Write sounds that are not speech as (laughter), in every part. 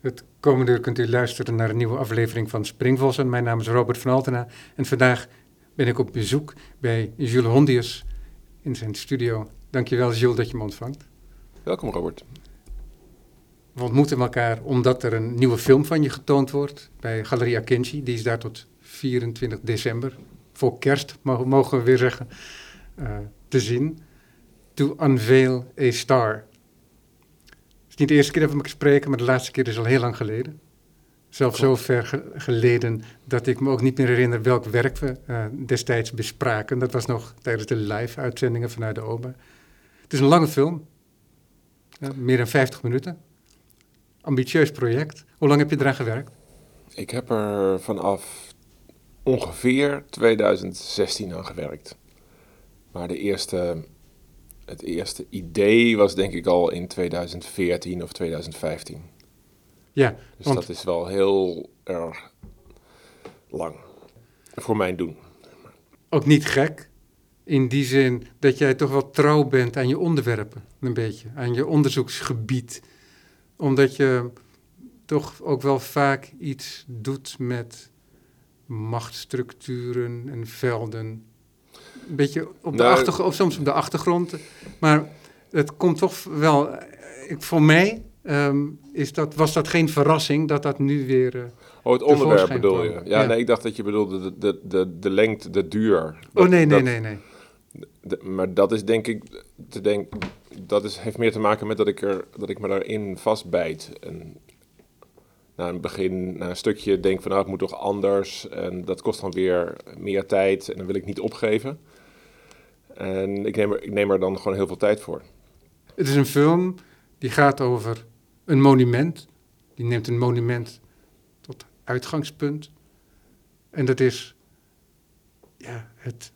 Het komende uur kunt u luisteren naar een nieuwe aflevering van Springvossen. Mijn naam is Robert van Altena en vandaag ben ik op bezoek bij Jules Hondius in zijn studio. Dankjewel Jules dat je me ontvangt. Welkom Robert. We ontmoeten elkaar omdat er een nieuwe film van je getoond wordt bij Galeria Kenji. Die is daar tot 24 december, voor kerst mogen we weer zeggen, uh, te zien. To Unveil a Star niet de eerste keer dat we elkaar spreken, maar de laatste keer is al heel lang geleden. Zelfs zo ver geleden dat ik me ook niet meer herinner welk werk we uh, destijds bespraken. Dat was nog tijdens de live-uitzendingen vanuit de OBA. Het is een lange film, meer dan 50 minuten. Ambitieus project. Hoe lang heb je eraan gewerkt? Ik heb er vanaf ongeveer 2016 aan gewerkt. Maar de eerste het eerste idee was denk ik al in 2014 of 2015. Ja, dus dat is wel heel erg lang voor mijn doen. Ook niet gek, in die zin dat jij toch wel trouw bent aan je onderwerpen, een beetje, aan je onderzoeksgebied. Omdat je toch ook wel vaak iets doet met machtsstructuren en velden een beetje op de nou, achtergrond, of soms op de achtergrond. Maar het komt toch wel, ik, voor mij ehm, is dat, was dat geen verrassing dat dat nu weer. Uh, oh, het onderwerp bedoel je? Ja, nee, ik dacht dat je bedoelde de, de, de, de lengte, de duur. oh nee, nee, nee, nee. maar dat is denk ik, te denk, dat is, heeft meer te maken met dat ik, er, dat ik me daarin vastbijt. En na een begin, na een stukje denk van nou, het moet toch anders. En dat kost dan weer meer tijd en dan wil ik niet opgeven. En ik neem, er, ik neem er dan gewoon heel veel tijd voor. Het is een film die gaat over een monument. Die neemt een monument tot uitgangspunt. En dat is ja, het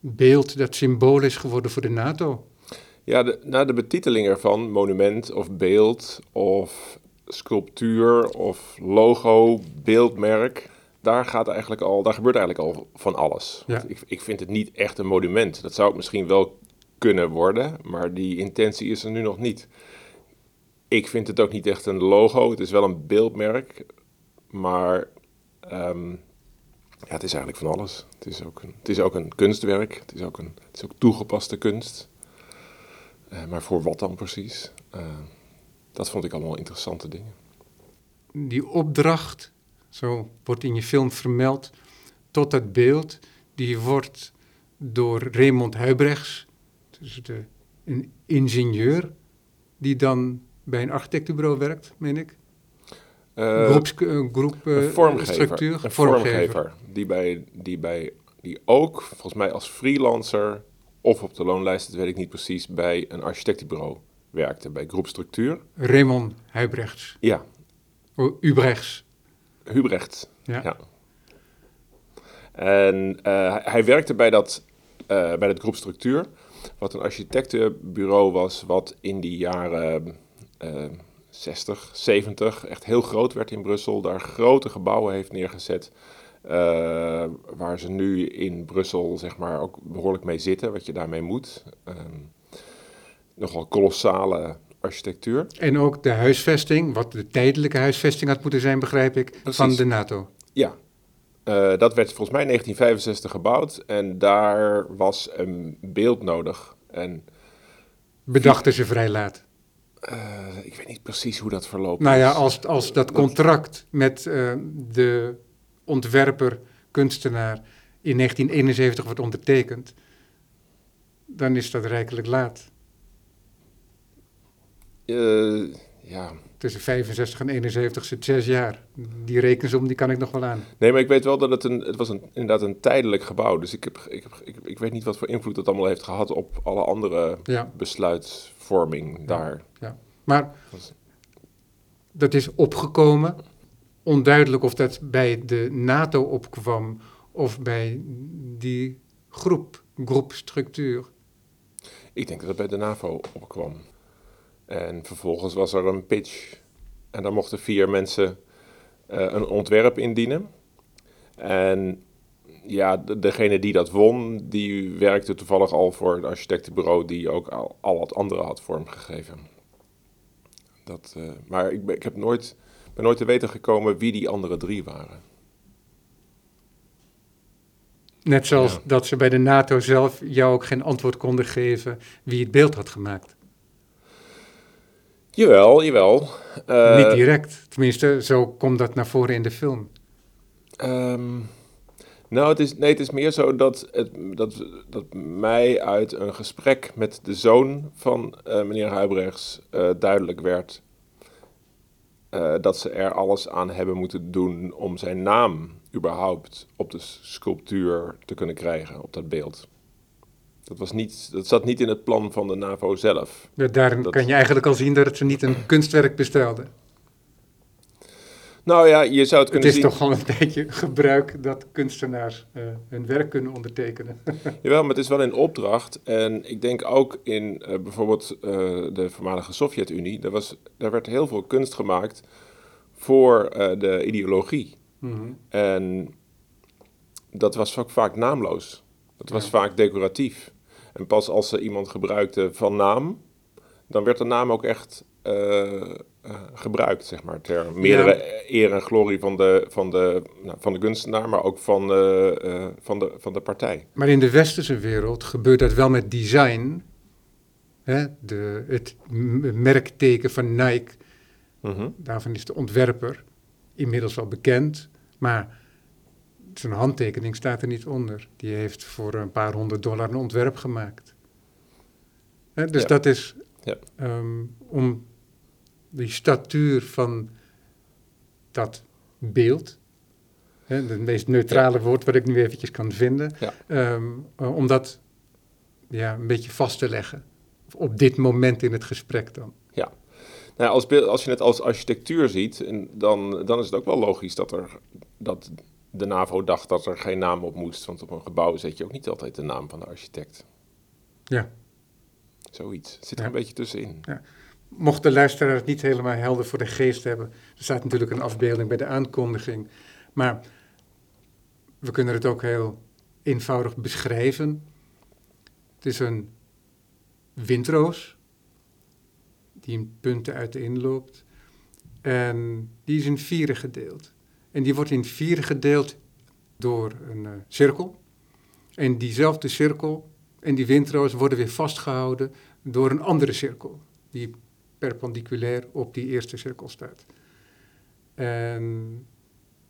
beeld dat symbool is geworden voor de NATO. Ja, de, na de betiteling ervan, monument of beeld of sculptuur of logo, beeldmerk, daar, gaat eigenlijk al, daar gebeurt eigenlijk al van alles. Ja. Ik, ik vind het niet echt een monument. Dat zou het misschien wel kunnen worden, maar die intentie is er nu nog niet. Ik vind het ook niet echt een logo. Het is wel een beeldmerk, maar um, ja, het is eigenlijk van alles. Het is ook een, het is ook een kunstwerk. Het is ook, een, het is ook toegepaste kunst. Uh, maar voor wat dan precies? Uh, dat vond ik allemaal interessante dingen. Die opdracht, zo wordt in je film vermeld, tot dat beeld, die wordt door Raymond Huibrechts, dus de, een ingenieur, die dan bij een architectenbureau werkt, meen ik. Uh, Groeps, uh, groep, uh, vormgever, structuur, een vormgever. Die, bij, die, bij, die ook, volgens mij als freelancer of op de loonlijst, dat weet ik niet precies, bij een architectenbureau werkte bij groepstructuur. Raymond Huibrechts. Ja. Oh, Ubrechts. Hubrecht, ja. ja. En uh, hij werkte bij dat, uh, bij dat groepstructuur, wat een architectenbureau was, wat in die jaren uh, 60, 70 echt heel groot werd in Brussel. Daar grote gebouwen heeft neergezet. Uh, waar ze nu in Brussel zeg maar ook behoorlijk mee zitten, wat je daarmee moet. Um, nogal kolossale architectuur. En ook de huisvesting, wat de tijdelijke huisvesting had moeten zijn, begrijp ik, van de NATO. Ja, uh, dat werd volgens mij in 1965 gebouwd en daar was een beeld nodig. En Bedachten ze vrij laat? Uh, ik weet niet precies hoe dat verloopt. Nou ja, als, als dat contract met uh, de ontwerper, kunstenaar in 1971 wordt ondertekend, dan is dat rijkelijk laat. Uh, ja. Tussen 65 en 71 zit zes jaar. Die rekensom die kan ik nog wel aan. Nee, maar ik weet wel dat het een, het was een, inderdaad een tijdelijk gebouw. Dus ik, heb, ik, heb, ik, ik weet niet wat voor invloed dat allemaal heeft gehad op alle andere ja. besluitvorming daar. Ja. Maar dat is opgekomen. Onduidelijk of dat bij de NATO opkwam of bij die groep, groepstructuur. Ik denk dat het bij de NAVO opkwam. En vervolgens was er een pitch. En daar mochten vier mensen uh, een ontwerp indienen. En ja, degene die dat won, die werkte toevallig al voor het architectenbureau die ook al, al wat andere had vormgegeven. Dat, uh, maar ik, ik heb nooit ben nooit te weten gekomen wie die andere drie waren. Net zoals Ja. dat ze bij de NATO zelf jou ook geen antwoord konden geven wie het beeld had gemaakt. Jawel, jawel. Eh, Niet direct. Tenminste, zo komt dat naar voren in de film. Ehm, nou, het is, nee, het is meer zo dat, het, dat, dat mij uit een gesprek met de zoon van eh, meneer Huibrechts eh, duidelijk werd dat ze er alles aan hebben moeten doen om zijn naam überhaupt op de sculptuur te kunnen krijgen, op dat beeld. Dat, was niet, dat zat niet in het plan van de NAVO zelf. Ja, Daarin Dat- kan je eigenlijk al zien dat ze niet een kunstwerk bestelden. Nou ja, je zou het Het kunnen is zien. toch al een (laughs) beetje gebruik dat kunstenaars eh, hun werk kunnen ondertekenen. (laughs) Jawel, maar het is wel in opdracht. En ik denk ook in eh, bijvoorbeeld eh, de voormalige Sovjet-Unie. Daar, was- daar werd heel veel kunst gemaakt voor de ideologie. Mhm. En dat was ook vaak naamloos. Dat was Ja. vaak decoratief. En pas als ze iemand gebruikte van naam, dan werd de naam ook echt eh, eh, gebruikt, zeg maar, ter meerdere eer en glorie van de, van de, nou, van de kunstenaar, maar ook van, de, eh, van, de, van de partij. Maar in de westerse wereld gebeurt dat wel met design. Hè? De, het merkteken van Nike, Mhm. daarvan is de ontwerper inmiddels wel bekend. Maar zijn handtekening staat er niet onder. Die heeft voor een paar honderd dollar een ontwerp gemaakt. Dus Ja. dat is Ja. ehm, om die statuur van dat beeld, hè, het meest neutrale woord wat ik nu eventjes kan vinden, Ja. ehm, eh, om dat ja, een beetje vast te leggen. Op dit moment in het gesprek dan. Nou, als, beeld- als je het als architectuur ziet, dan, dan is het ook wel logisch dat, er, dat de NAVO dacht dat er geen naam op moest. Want op een gebouw zet je ook niet altijd de naam van de architect. Ja. Zoiets. Het zit er Ja. een beetje tussenin. Mocht de luisteraar het niet helemaal helder voor de geest hebben, er staat natuurlijk een afbeelding bij de aankondiging. Maar we kunnen het ook heel eenvoudig beschrijven. Het is een windroos die in punten uiteenloopt. En die is in vieren gedeeld. En die wordt in vieren gedeeld door een eh, cirkel. En diezelfde cirkel en die windroos worden weer vastgehouden door een andere cirkel. Die perpendiculair op die eerste cirkel staat. En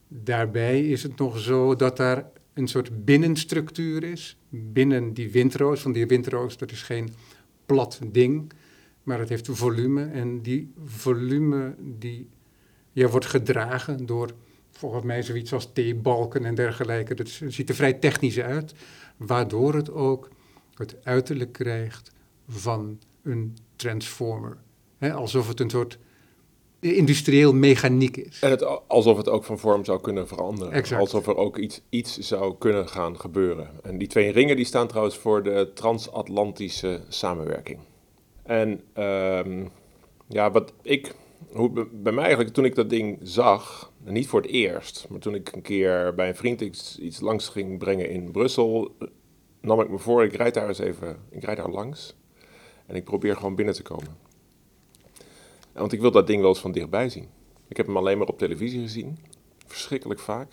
daarbij is het nog zo dat daar een soort binnenstructuur is. Binnen die windroos. Want die windroos, dat is geen plat ding. Maar het heeft volume. En die volume die, ja, wordt gedragen door volgens mij zoiets als T-balken en dergelijke. Dat ziet er vrij technisch uit. Waardoor het ook het uiterlijk krijgt van een transformer. Alsof het een soort industrieel mechaniek is. En het, alsof het ook van vorm zou kunnen veranderen. Exact. Alsof er ook iets, iets zou kunnen gaan gebeuren. En die twee ringen die staan trouwens voor de transatlantische samenwerking. En ehm, ja, wat ik, hoe, bij- mij eigenlijk toen ik dat ding zag, niet voor het eerst, maar toen ik een keer bij een vriend iets, iets langs ging brengen in Brussel, eh, nam ik me voor, ik rijd daar eens even, ik rijd daar langs en ik probeer gewoon binnen te komen. Want ik wil dat ding wel eens van dichtbij zien. Ik heb hem alleen maar op televisie gezien. Verschrikkelijk vaak.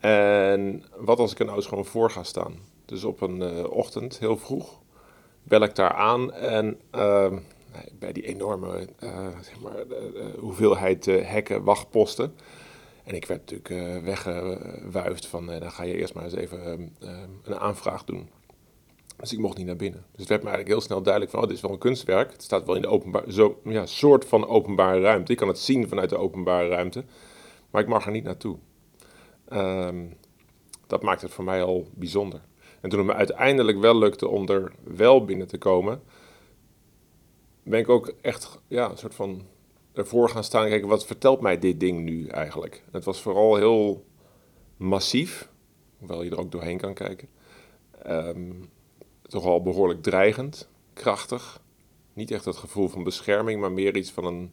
En wat als ik er nou eens gewoon voor ga staan? Dus op een eh, ochtend, heel vroeg, bel ik daar aan en ehm, bij die enorme eh, zeg maar, eh, eh, hoeveelheid hekken, wachtposten. En ik werd natuurlijk weggewuifd van, dan ga je eerst maar eens even ehm, ehm, een aanvraag doen. Dus ik mocht niet naar binnen. Dus het werd me eigenlijk heel snel duidelijk van, oh, dit is wel een kunstwerk. Het staat wel in de openbaar, zo, ja, soort van openbare ruimte. Ik kan het zien vanuit de openbare ruimte, maar ik mag er niet naartoe. Ehm, dat maakt het voor mij al bijzonder. En toen het me uiteindelijk wel lukte om er wel binnen te komen, ben ik ook echt ja, een soort van ervoor gaan staan en kijken, wat vertelt mij dit ding nu eigenlijk? En het was vooral heel massief, hoewel je er ook doorheen kan kijken. Ehm, toch al behoorlijk dreigend, krachtig. Niet echt het gevoel van bescherming, maar meer iets van een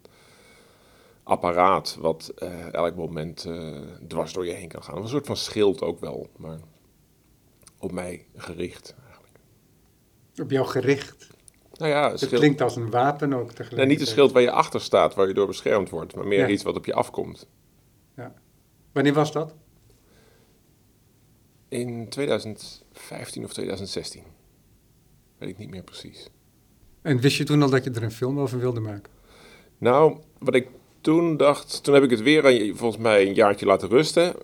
apparaat wat eh, elk moment eh, dwars door je heen kan gaan. Een soort van schild ook wel, maar op mij gericht eigenlijk. Op jou gericht. Nou ja, Het schild, klinkt als een wapen ook tegelijkertijd. nee, niet een schild waar je achter staat, waar je door beschermd wordt, maar meer Ja. iets wat op je afkomt. Wanneer was dat? In 2015 of 2016. Weet ik niet meer precies. En wist je toen al dat je er een film over wilde maken? Nou, wat ik toen dacht, toen heb ik het weer volgens mij een jaartje laten rusten.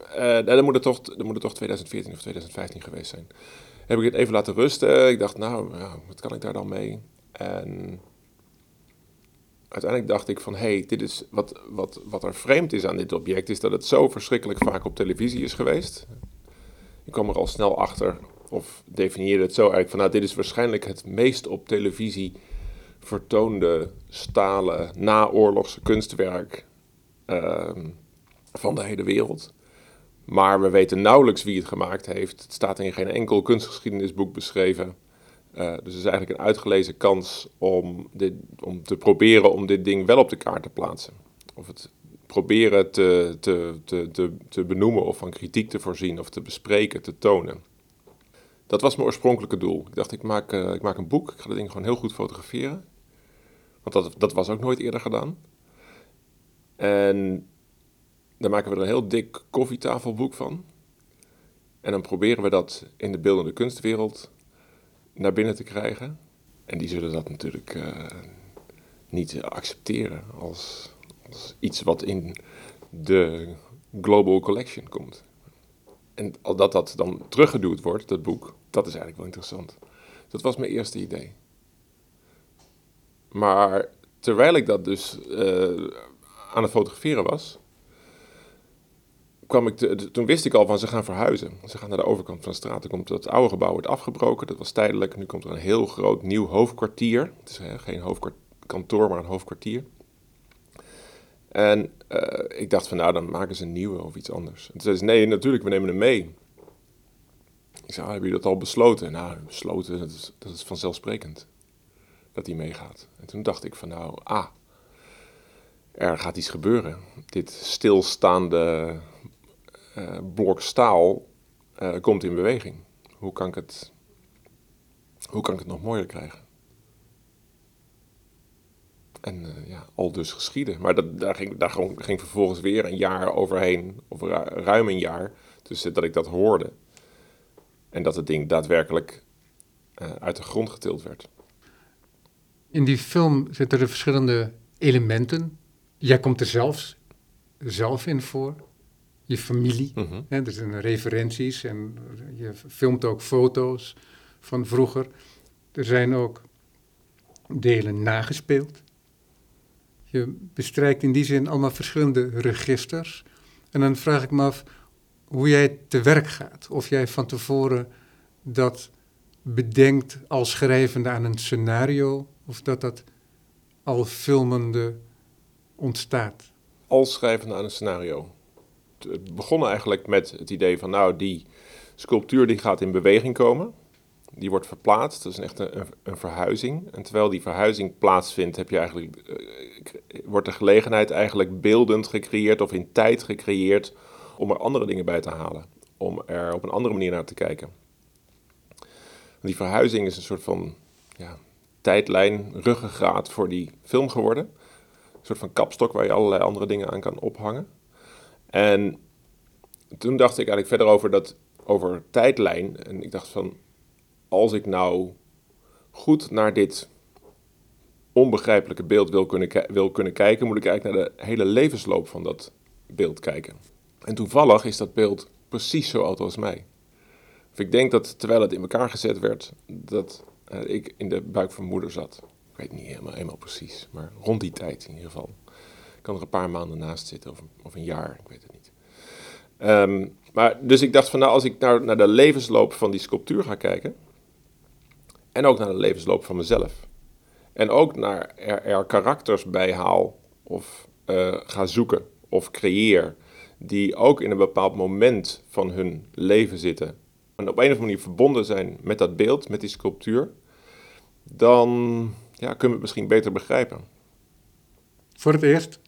Dan, moet het toch, dan moet het toch 2014 of 2015 geweest zijn. Heb ik het even laten rusten. Ik dacht, nou, ja, wat kan ik daar dan mee? En uiteindelijk dacht ik van, hey, dit is wat, wat, wat er vreemd is aan dit object, is dat het zo verschrikkelijk vaak op televisie is geweest. Ik kwam er al snel achter, of definieerde het zo eigenlijk van, nou, dit is waarschijnlijk het meest op televisie vertoonde stalen naoorlogse kunstwerk ehm, van de hele wereld. Maar we weten nauwelijks wie het gemaakt heeft. Het staat in geen enkel kunstgeschiedenisboek beschreven. Eh, dus het is eigenlijk een uitgelezen kans om, dit, om te proberen om dit ding wel op de kaart te plaatsen. Of het proberen te, te, te, te, te benoemen of van kritiek te voorzien of te bespreken, te tonen. Dat was mijn oorspronkelijke doel. Ik dacht, ik maak, eh, ik maak een boek. Ik ga dat ding gewoon heel goed fotograferen. Want dat, dat was ook nooit eerder gedaan. En dan maken we er een heel dik koffietafelboek van. En dan proberen we dat in de beeldende kunstwereld naar binnen te krijgen. En die zullen dat natuurlijk eh, niet accepteren als, iets wat in de Global Collection komt. En al dat dat dan teruggeduwd wordt, dat boek, dat is eigenlijk wel interessant. Dat was mijn eerste idee. Maar terwijl ik dat dus eh, aan het fotograferen was, ik toen wist ik al van ze gaan verhuizen. Ze gaan naar de overkant van de straat. Er komt dat oude gebouw wordt afgebroken, dat was tijdelijk. Nu komt er een heel groot nieuw hoofdkwartier. Het is hè, geen hoofdkantoor, maar een hoofdkwartier. En eh, ik dacht van nou, dan maken ze een nieuwe of iets anders. En toen zei ze, nee, natuurlijk, we nemen hem mee. Ik zei, ah, hebben jullie dat al besloten? Nou, besloten, dat is, dat is vanzelfsprekend. Dat hij meegaat. En toen dacht ik van nou, ah, er gaat iets gebeuren. Dit stilstaande eh, blok staal eh, komt in beweging. Hoe kan ik het, hoe kan ik het nog mooier krijgen? En eh, ja, al dus geschieden. Maar dat, daar, ging, daar ging, vervolgens weer een jaar overheen, of ru- ruim een jaar, tussen dat ik dat hoorde. En dat het ding daadwerkelijk uit de grond getild werd. In die film zitten er verschillende elementen. Jij komt er zelfs zelf in voor. Je familie. Mhm. Hè, er zijn referenties en je filmt ook foto's van vroeger. Er zijn ook delen nagespeeld. Je bestrijkt in die zin allemaal verschillende registers. En dan vraag ik me af hoe jij te werk gaat. Of jij van tevoren dat bedenkt als schrijvende aan een scenario, of dat dat al filmende ontstaat. als schrijvende aan een scenario. Het begon eigenlijk met het idee van, nou, die sculptuur die gaat in beweging komen. Die wordt verplaatst, dat is echt een, een verhuizing. En terwijl die verhuizing plaatsvindt, heb je eigenlijk, eh, wordt de gelegenheid eigenlijk beeldend gecreëerd of in tijd gecreëerd om er andere dingen bij te halen. Om er op een andere manier naar te kijken. Die verhuizing is een soort van ja, tijdlijn, ruggengraat voor die film geworden. Een soort van kapstok waar je allerlei andere dingen aan kan ophangen. En toen dacht ik eigenlijk verder over dat over tijdlijn. En ik dacht van, als ik nou goed naar dit onbegrijpelijke beeld wil kunnen, wil kunnen kijken, moet ik eigenlijk naar de hele levensloop van dat beeld kijken. En toevallig is dat beeld precies zo oud als mij. Of ik denk dat terwijl het in elkaar gezet werd, dat eh, ik in de buik van moeder zat. Ik weet niet helemaal, helemaal precies, maar rond die tijd in ieder geval. Kan er een paar maanden naast zitten, of, of een jaar, ik weet het niet. Ehm, maar, dus ik dacht van, nou, als ik naar, naar de levensloop van die sculptuur ga kijken, en ook naar de levensloop van mezelf, en ook naar er, er karakters bij haal, of eh, ga zoeken, of creëer, die ook in een bepaald moment van hun leven zitten, en op een of andere manier verbonden zijn met dat beeld, met die sculptuur, dan ja, kunnen we het misschien beter begrijpen. Voor het eerst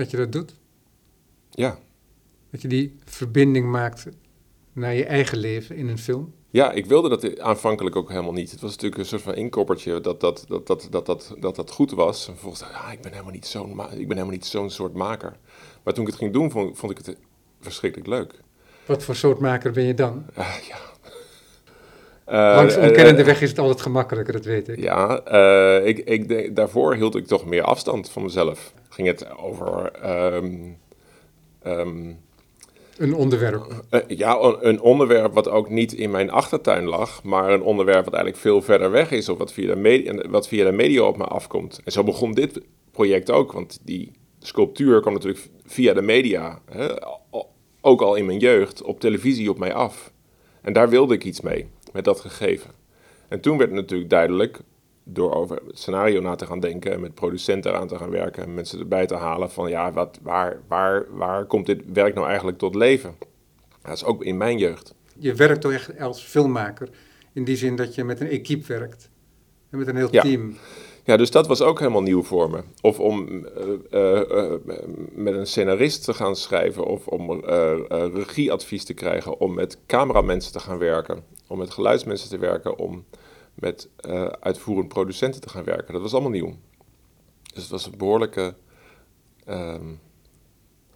dat je dat doet, Ja, dat je die verbinding maakt naar je eigen leven in een film? Ja, ik wilde dat aanvankelijk ook helemaal niet. Het was natuurlijk een soort van inkoppertje dat dat, dat, dat, dat, dat, dat, dat goed was. En volgens ja, ik ben helemaal niet zo'n ik ben helemaal niet zo'n soort maker. Maar toen ik het ging doen, vond, vond ik het verschrikkelijk leuk. Wat voor soort maker ben je dan? Uh, ja. Uh, Langs ontkennende weg is het altijd gemakkelijker, dat weet ik. Ja, ik, ik, daarvoor hield ik toch meer afstand van mezelf. Ging het over um, um, een onderwerp? Ja, een onderwerp wat ook niet in mijn achtertuin lag, maar een onderwerp wat eigenlijk veel verder weg is of wat via de media, wat via de media op me afkomt. En zo begon dit project ook, want die sculptuur kwam natuurlijk via de media, hè, ook al in mijn jeugd, op televisie op mij af. En daar wilde ik iets mee, met dat gegeven. En toen werd het natuurlijk duidelijk, door over het scenario na te gaan denken en met producenten aan te gaan werken en mensen erbij te halen van ja, wat, waar, waar, waar komt dit werk nou eigenlijk tot leven? Dat is ook in mijn jeugd. Je werkt toch echt als filmmaker in die zin dat je met een equipe werkt en met een heel team. Ja, dus dat was ook helemaal nieuw voor me. Of om uh, uh, met een scenarist te gaan schrijven, of om regieadvies te krijgen, om met cameramensen te gaan werken, om met geluidsmensen te werken, om met uh, uitvoerend producenten te gaan werken. Dat was allemaal nieuw. Dus het was een behoorlijke. Um,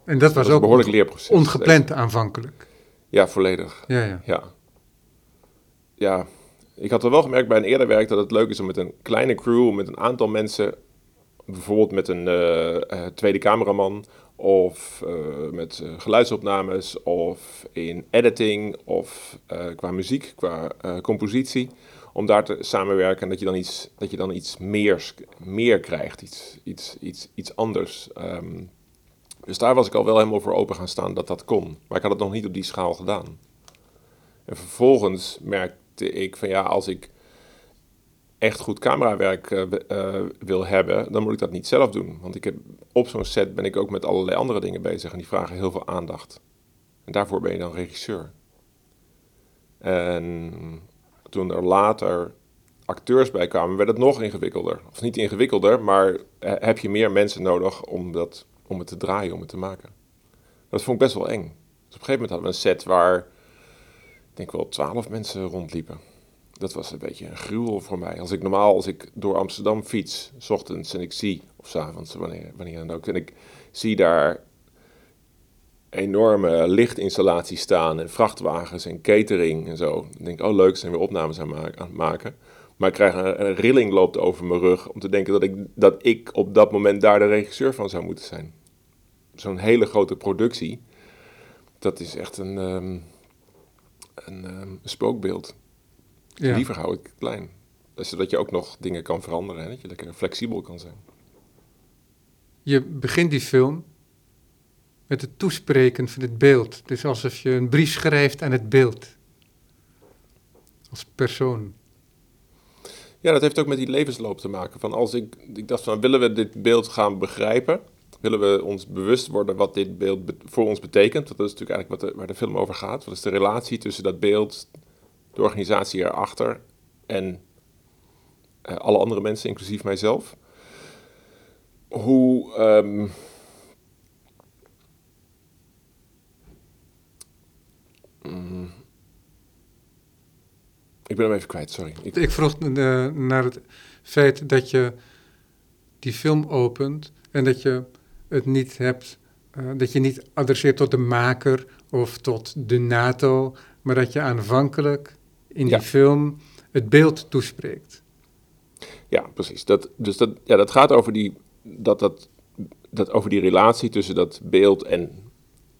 en dat was, ook behoorlijk leerproces. Ongepland aanvankelijk. Ja, volledig. Ja, ja. ja. Ja, ik had er wel gemerkt bij een eerder werk dat het leuk is om met een kleine crew, met een aantal mensen, bijvoorbeeld met een uh, uh, tweede cameraman of uh, met geluidsopnames of in editing of qua muziek, qua compositie, om daar te samenwerken en dat je dan iets, dat je dan iets meer, meer krijgt, iets, iets, iets, iets anders. Um, dus daar was ik al wel helemaal voor open gaan staan dat dat kon. Maar ik had het nog niet op die schaal gedaan. En vervolgens merkte ik van ja, als ik echt goed camerawerk uh, uh, wil hebben, dan moet ik dat niet zelf doen. Want ik heb, op zo'n set ben ik ook met allerlei andere dingen bezig en die vragen heel veel aandacht. En daarvoor ben je dan regisseur. En toen er later acteurs bij kwamen, werd het nog ingewikkelder. Of niet ingewikkelder, maar heb je meer mensen nodig om, dat, om het te draaien, om het te maken. Dat vond ik best wel eng. Dus op een gegeven moment hadden we een set waar, ik denk wel twaalf mensen rondliepen. Dat was een beetje een gruwel voor mij. Als ik normaal, als ik door Amsterdam fiets, s ochtends en ik zie, of s avonds, wanneer, wanneer dan ook, en ik zie daar enorme lichtinstallaties staan en vrachtwagens en catering en zo. Dan denk ik, oh leuk, zijn weer opnames aan, het maken. Maar ik krijg een, rilling loopt over mijn rug om te denken dat ik, dat ik op dat moment daar de regisseur van zou moeten zijn. Zo'n hele grote productie, dat is echt een, um, een, um, spookbeeld. Ja. Liever hou ik het klein. Zodat je ook nog dingen kan veranderen en dat je lekker flexibel kan zijn. Je begint die film met het toespreken van het beeld. Het is alsof je een brief schrijft aan het beeld. Als persoon. Ja, dat heeft ook met die levensloop te maken. Van als ik, ik dacht van, willen we dit beeld gaan begrijpen? Willen we ons bewust worden wat dit beeld voor ons betekent? Dat is natuurlijk eigenlijk wat de, waar de film over gaat. Wat is de relatie tussen dat beeld, de organisatie erachter en uh, alle andere mensen, inclusief mijzelf? Hoe... Um, Mm. Ik ben hem even kwijt, sorry. Ik, ik vroeg uh, naar het feit dat je die film opent en dat je het niet hebt, uh, dat je niet adresseert tot de maker of tot de NATO, maar dat je aanvankelijk in die film het beeld toespreekt. Ja, precies. Dat, dus dat, ja, dat gaat over die, dat, dat, dat, over die relatie tussen dat beeld en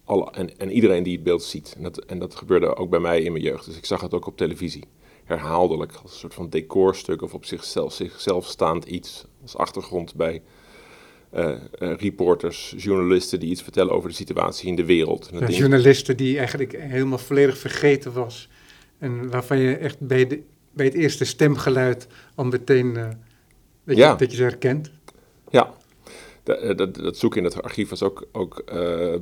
alle, en, en iedereen die het beeld ziet. En dat, en dat gebeurde ook bij mij in mijn jeugd. Dus ik zag het ook op televisie. Herhaaldelijk, als een soort van decorstuk of op zichzelf, zichzelf staand iets. Als achtergrond bij uh, uh, reporters, journalisten die iets vertellen over de situatie in de wereld. Ja, journalisten die eigenlijk helemaal volledig vergeten was. En waarvan je echt bij, de, bij het eerste stemgeluid al meteen uh, dat, je, dat je ze herkent. Ja, eh, dat, dat, zoeken in het archief was ook, ook uh, uh,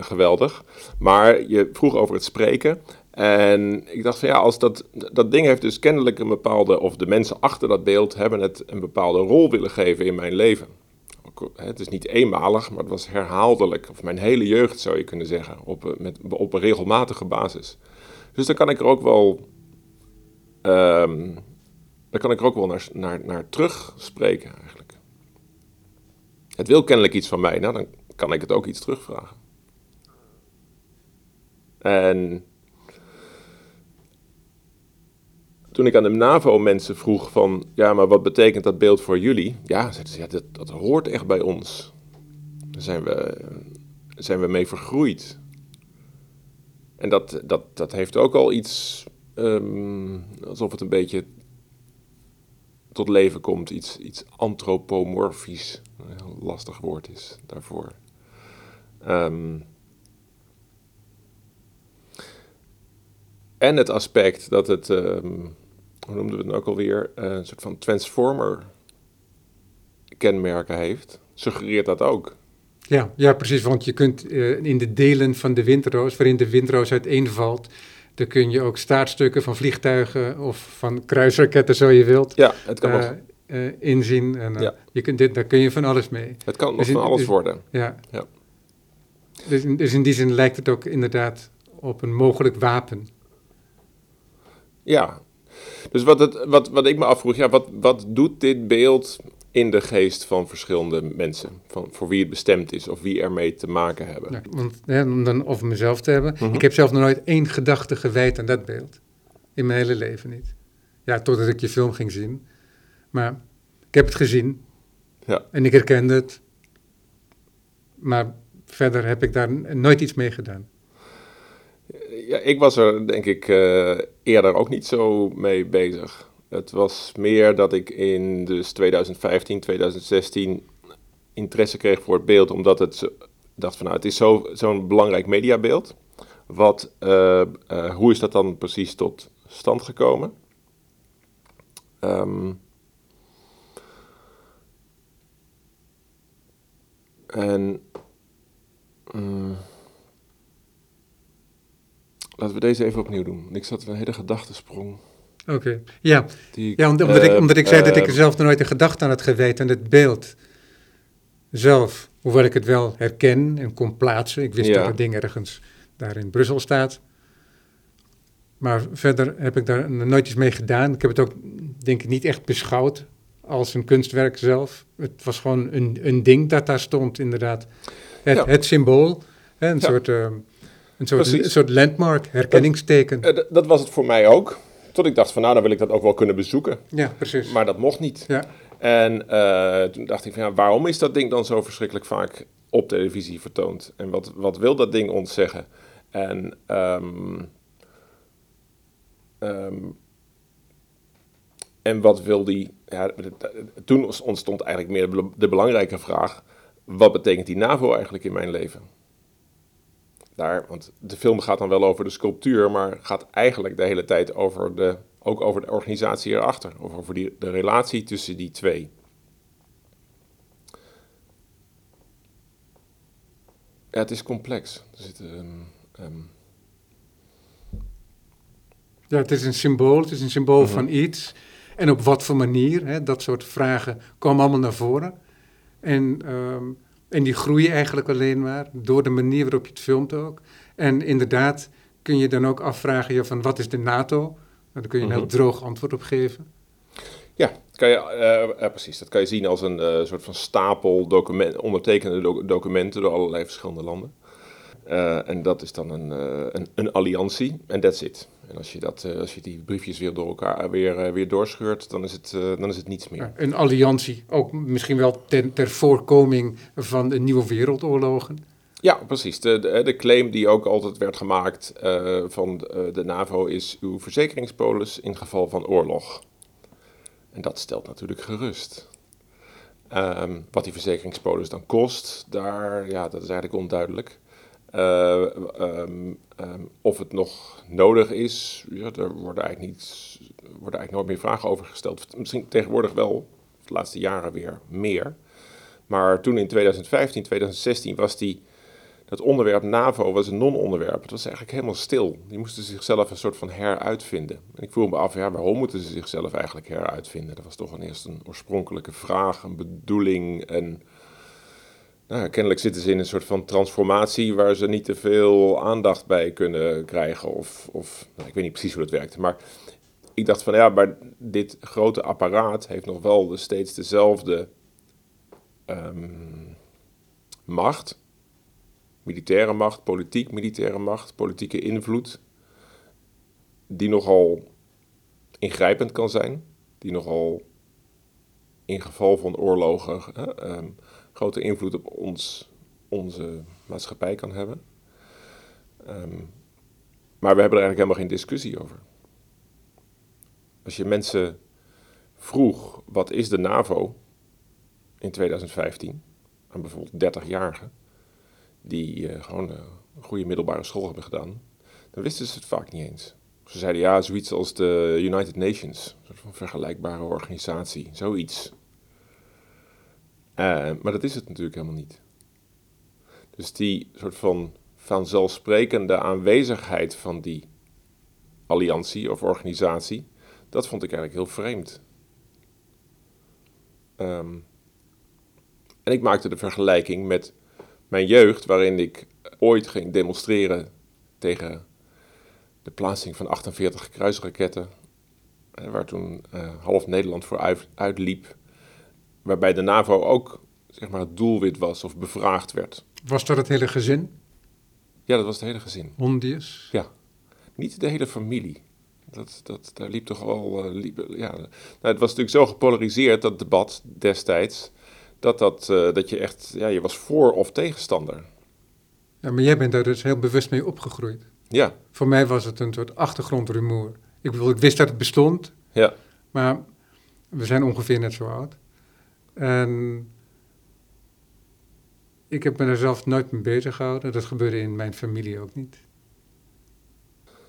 geweldig. Maar je vroeg over het spreken. En ik dacht van ja, als dat, dat ding heeft dus kennelijk een bepaalde, of de mensen achter dat beeld hebben het een bepaalde rol willen geven in mijn leven. het is niet eenmalig, maar het was herhaaldelijk. Of mijn hele jeugd zou je kunnen zeggen, op, eh, met, op een regelmatige basis. Dus dan kan ik er ook wel, um, kan ik er ook wel naar, naar, naar terugspreken eigenlijk. Het wil kennelijk iets van mij, nou dan kan ik het ook iets terugvragen. En toen ik aan de NAVO mensen vroeg van, ja, maar wat betekent dat beeld voor jullie? Ja, ze, ja, dat, dat hoort echt bij ons. Daar zijn we, zijn we mee vergroeid. En dat, dat, dat heeft ook al iets, um, alsof het een beetje tot leven komt, iets, iets antropomorfisch, een heel lastig woord is daarvoor. Um, en het aspect dat het, um, hoe noemden we het nou ook alweer, uh, een soort van transformer kenmerken heeft, suggereert dat ook. Ja, ja, precies, want je kunt uh, in de delen van de windroos, waarin de windroos uiteenvalt, daar kun je ook staartstukken van vliegtuigen of van kruisraketten, zo je wilt, ja, het kan uh, uh, inzien. En, ja. je kunt dit, daar kun je van alles mee. Het kan dus nog van alles dus, worden. Ja. ja. Dus, in, dus in die zin lijkt het ook inderdaad op een mogelijk wapen. Ja, dus wat, het, wat, wat ik me afvroeg, ja, wat, wat doet dit beeld in de geest van verschillende mensen? Van, voor wie het bestemd is of wie ermee te maken hebben. Ja, want, hè, om dan over mezelf te hebben. Ik heb zelf nog nooit één gedachte gewijd aan dat beeld. In mijn hele leven niet. Ja, totdat ik je film ging zien. Maar ik heb het gezien. Ja. En ik herkende het. Maar verder heb ik daar nooit iets mee gedaan. Ja, ik was er denk ik uh, eerder ook niet zo mee bezig. Het was meer dat ik in dus 2015, 2016 interesse kreeg voor het beeld, omdat het dacht van nou, het is zo'n zo belangrijk mediabeeld. Wat, uh, uh, hoe is dat dan precies tot stand gekomen? Um, en um, laten we deze even opnieuw doen. Ik zat in een hele gedachtesprong. Oké, okay. ja. Die, ja omdat, uh, ik, omdat ik zei dat ik er zelf nog nooit een gedachte aan had gewijd aan het beeld zelf. Hoewel ik het wel herken en kon plaatsen. Ik wist ja. dat het ding ergens daar in Brussel staat. Maar verder heb ik daar nooit iets mee gedaan. Ik heb het ook, denk ik, niet echt beschouwd als een kunstwerk zelf. Het was gewoon een, een ding dat daar stond, inderdaad. Het, ja. het symbool, hè, een ja. soort... Uh, een soort, een soort landmark, herkenningsteken. Dat, was het voor mij ook. Tot ik dacht van nou, dan wil ik dat ook wel kunnen bezoeken. Ja, precies. Maar dat mocht niet. Ja. En uh, toen dacht ik van ja, waarom is dat ding dan zo verschrikkelijk vaak op televisie vertoond? En wat, wat wil dat ding ons zeggen? En um, um, en wat wil die... Ja, toen ontstond eigenlijk meer de belangrijke vraag... wat betekent die NAVO eigenlijk in mijn leven? Daar, want de film gaat dan wel over de sculptuur... maar gaat eigenlijk de hele tijd over de, ook over de organisatie erachter. Of over die, de relatie tussen die twee. Ja, het is complex. Er zit... Um, um, ja, het is een symbool, het is een symbool uh -huh. van iets. En op wat voor manier, hè, dat soort vragen komen allemaal naar voren. En, um, en die groeien eigenlijk alleen maar door de manier waarop je het filmt ook. En inderdaad kun je dan ook afvragen ja, van wat is de NATO? Nou, daar kun je een heel droog antwoord op geven. Ja, kan je, uh, uh, precies. Dat kan je zien als een uh, soort van stapel document, ondertekende doc documenten door allerlei verschillende landen. Uh, en dat is dan een, uh, een, een alliantie en that's it. En als je, dat, uh, als je die briefjes weer door elkaar weer, weer doorscheurt, dan is, het, dan is het niets meer. Een alliantie, ook misschien wel ten, ter voorkoming van de nieuwe wereldoorlogen. Ja, precies. De, de, de claim die ook altijd werd gemaakt van de, de NAVO is uw verzekeringspolis in geval van oorlog. En dat stelt natuurlijk gerust. Um, wat die verzekeringspolis dan kost, daar, ja, dat is eigenlijk onduidelijk. Uh, um, um, of het nog nodig is, ja, er worden eigenlijk, niet, worden eigenlijk nooit meer vragen over gesteld. Misschien tegenwoordig wel, de laatste jaren weer meer. Maar toen in 2015, 2016 was die, dat onderwerp NAVO was een non-onderwerp. Het was eigenlijk helemaal stil. Die moesten zichzelf een soort van heruitvinden. En ik vroeg me af, ja, waarom moeten ze zichzelf eigenlijk heruitvinden? Dat was toch een eerst een oorspronkelijke vraag, een bedoeling en nou, kennelijk zitten ze in een soort van transformatie waar ze niet te veel aandacht bij kunnen krijgen. Of, of nou, ik weet niet precies hoe dat werkt. Maar ik dacht van ja, maar dit grote apparaat heeft nog wel steeds dezelfde ehm, macht. Militaire macht, politiek militaire macht, politieke invloed. Die nogal ingrijpend kan zijn. Die nogal in geval van oorlogen ehm, grote invloed op ons, onze maatschappij kan hebben. Ehm, maar we hebben er eigenlijk helemaal geen discussie over. Als je mensen vroeg, wat is de NAVO in 2015, aan bijvoorbeeld 30-jarigen, die uh, gewoon uh, een goede middelbare school hebben gedaan, dan wisten ze het vaak niet eens. Ze zeiden ja, zoiets als de United Nations, een soort van vergelijkbare organisatie, zoiets. Uh, maar dat is het natuurlijk helemaal niet. Dus die soort van vanzelfsprekende aanwezigheid van die alliantie of organisatie, dat vond ik eigenlijk heel vreemd. Um, en ik maakte de vergelijking met mijn jeugd, waarin ik ooit ging demonstreren tegen de plaatsing van 48 kruisraketten, waar toen uh, half Nederland voor uit, uitliep waarbij de NAVO ook zeg maar, het doelwit was of bevraagd werd. Was dat het hele gezin? Ja, dat was het hele gezin. Hondius? Ja. Niet de hele familie. Dat, dat, daar liep toch wel... Uh, liep, ja. Nou, het was natuurlijk zo gepolariseerd, dat debat destijds... dat, dat, uh, dat je echt... Ja, je was voor of tegenstander. Ja, maar jij bent daar dus heel bewust mee opgegroeid. Ja. Voor mij was het een soort achtergrondrumoer. Ik, bedoel, ik wist dat het bestond. Ja. Maar we zijn ongeveer net zo oud. En ik heb me daar zelf nooit mee bezig gehouden. Dat gebeurde in mijn familie ook niet.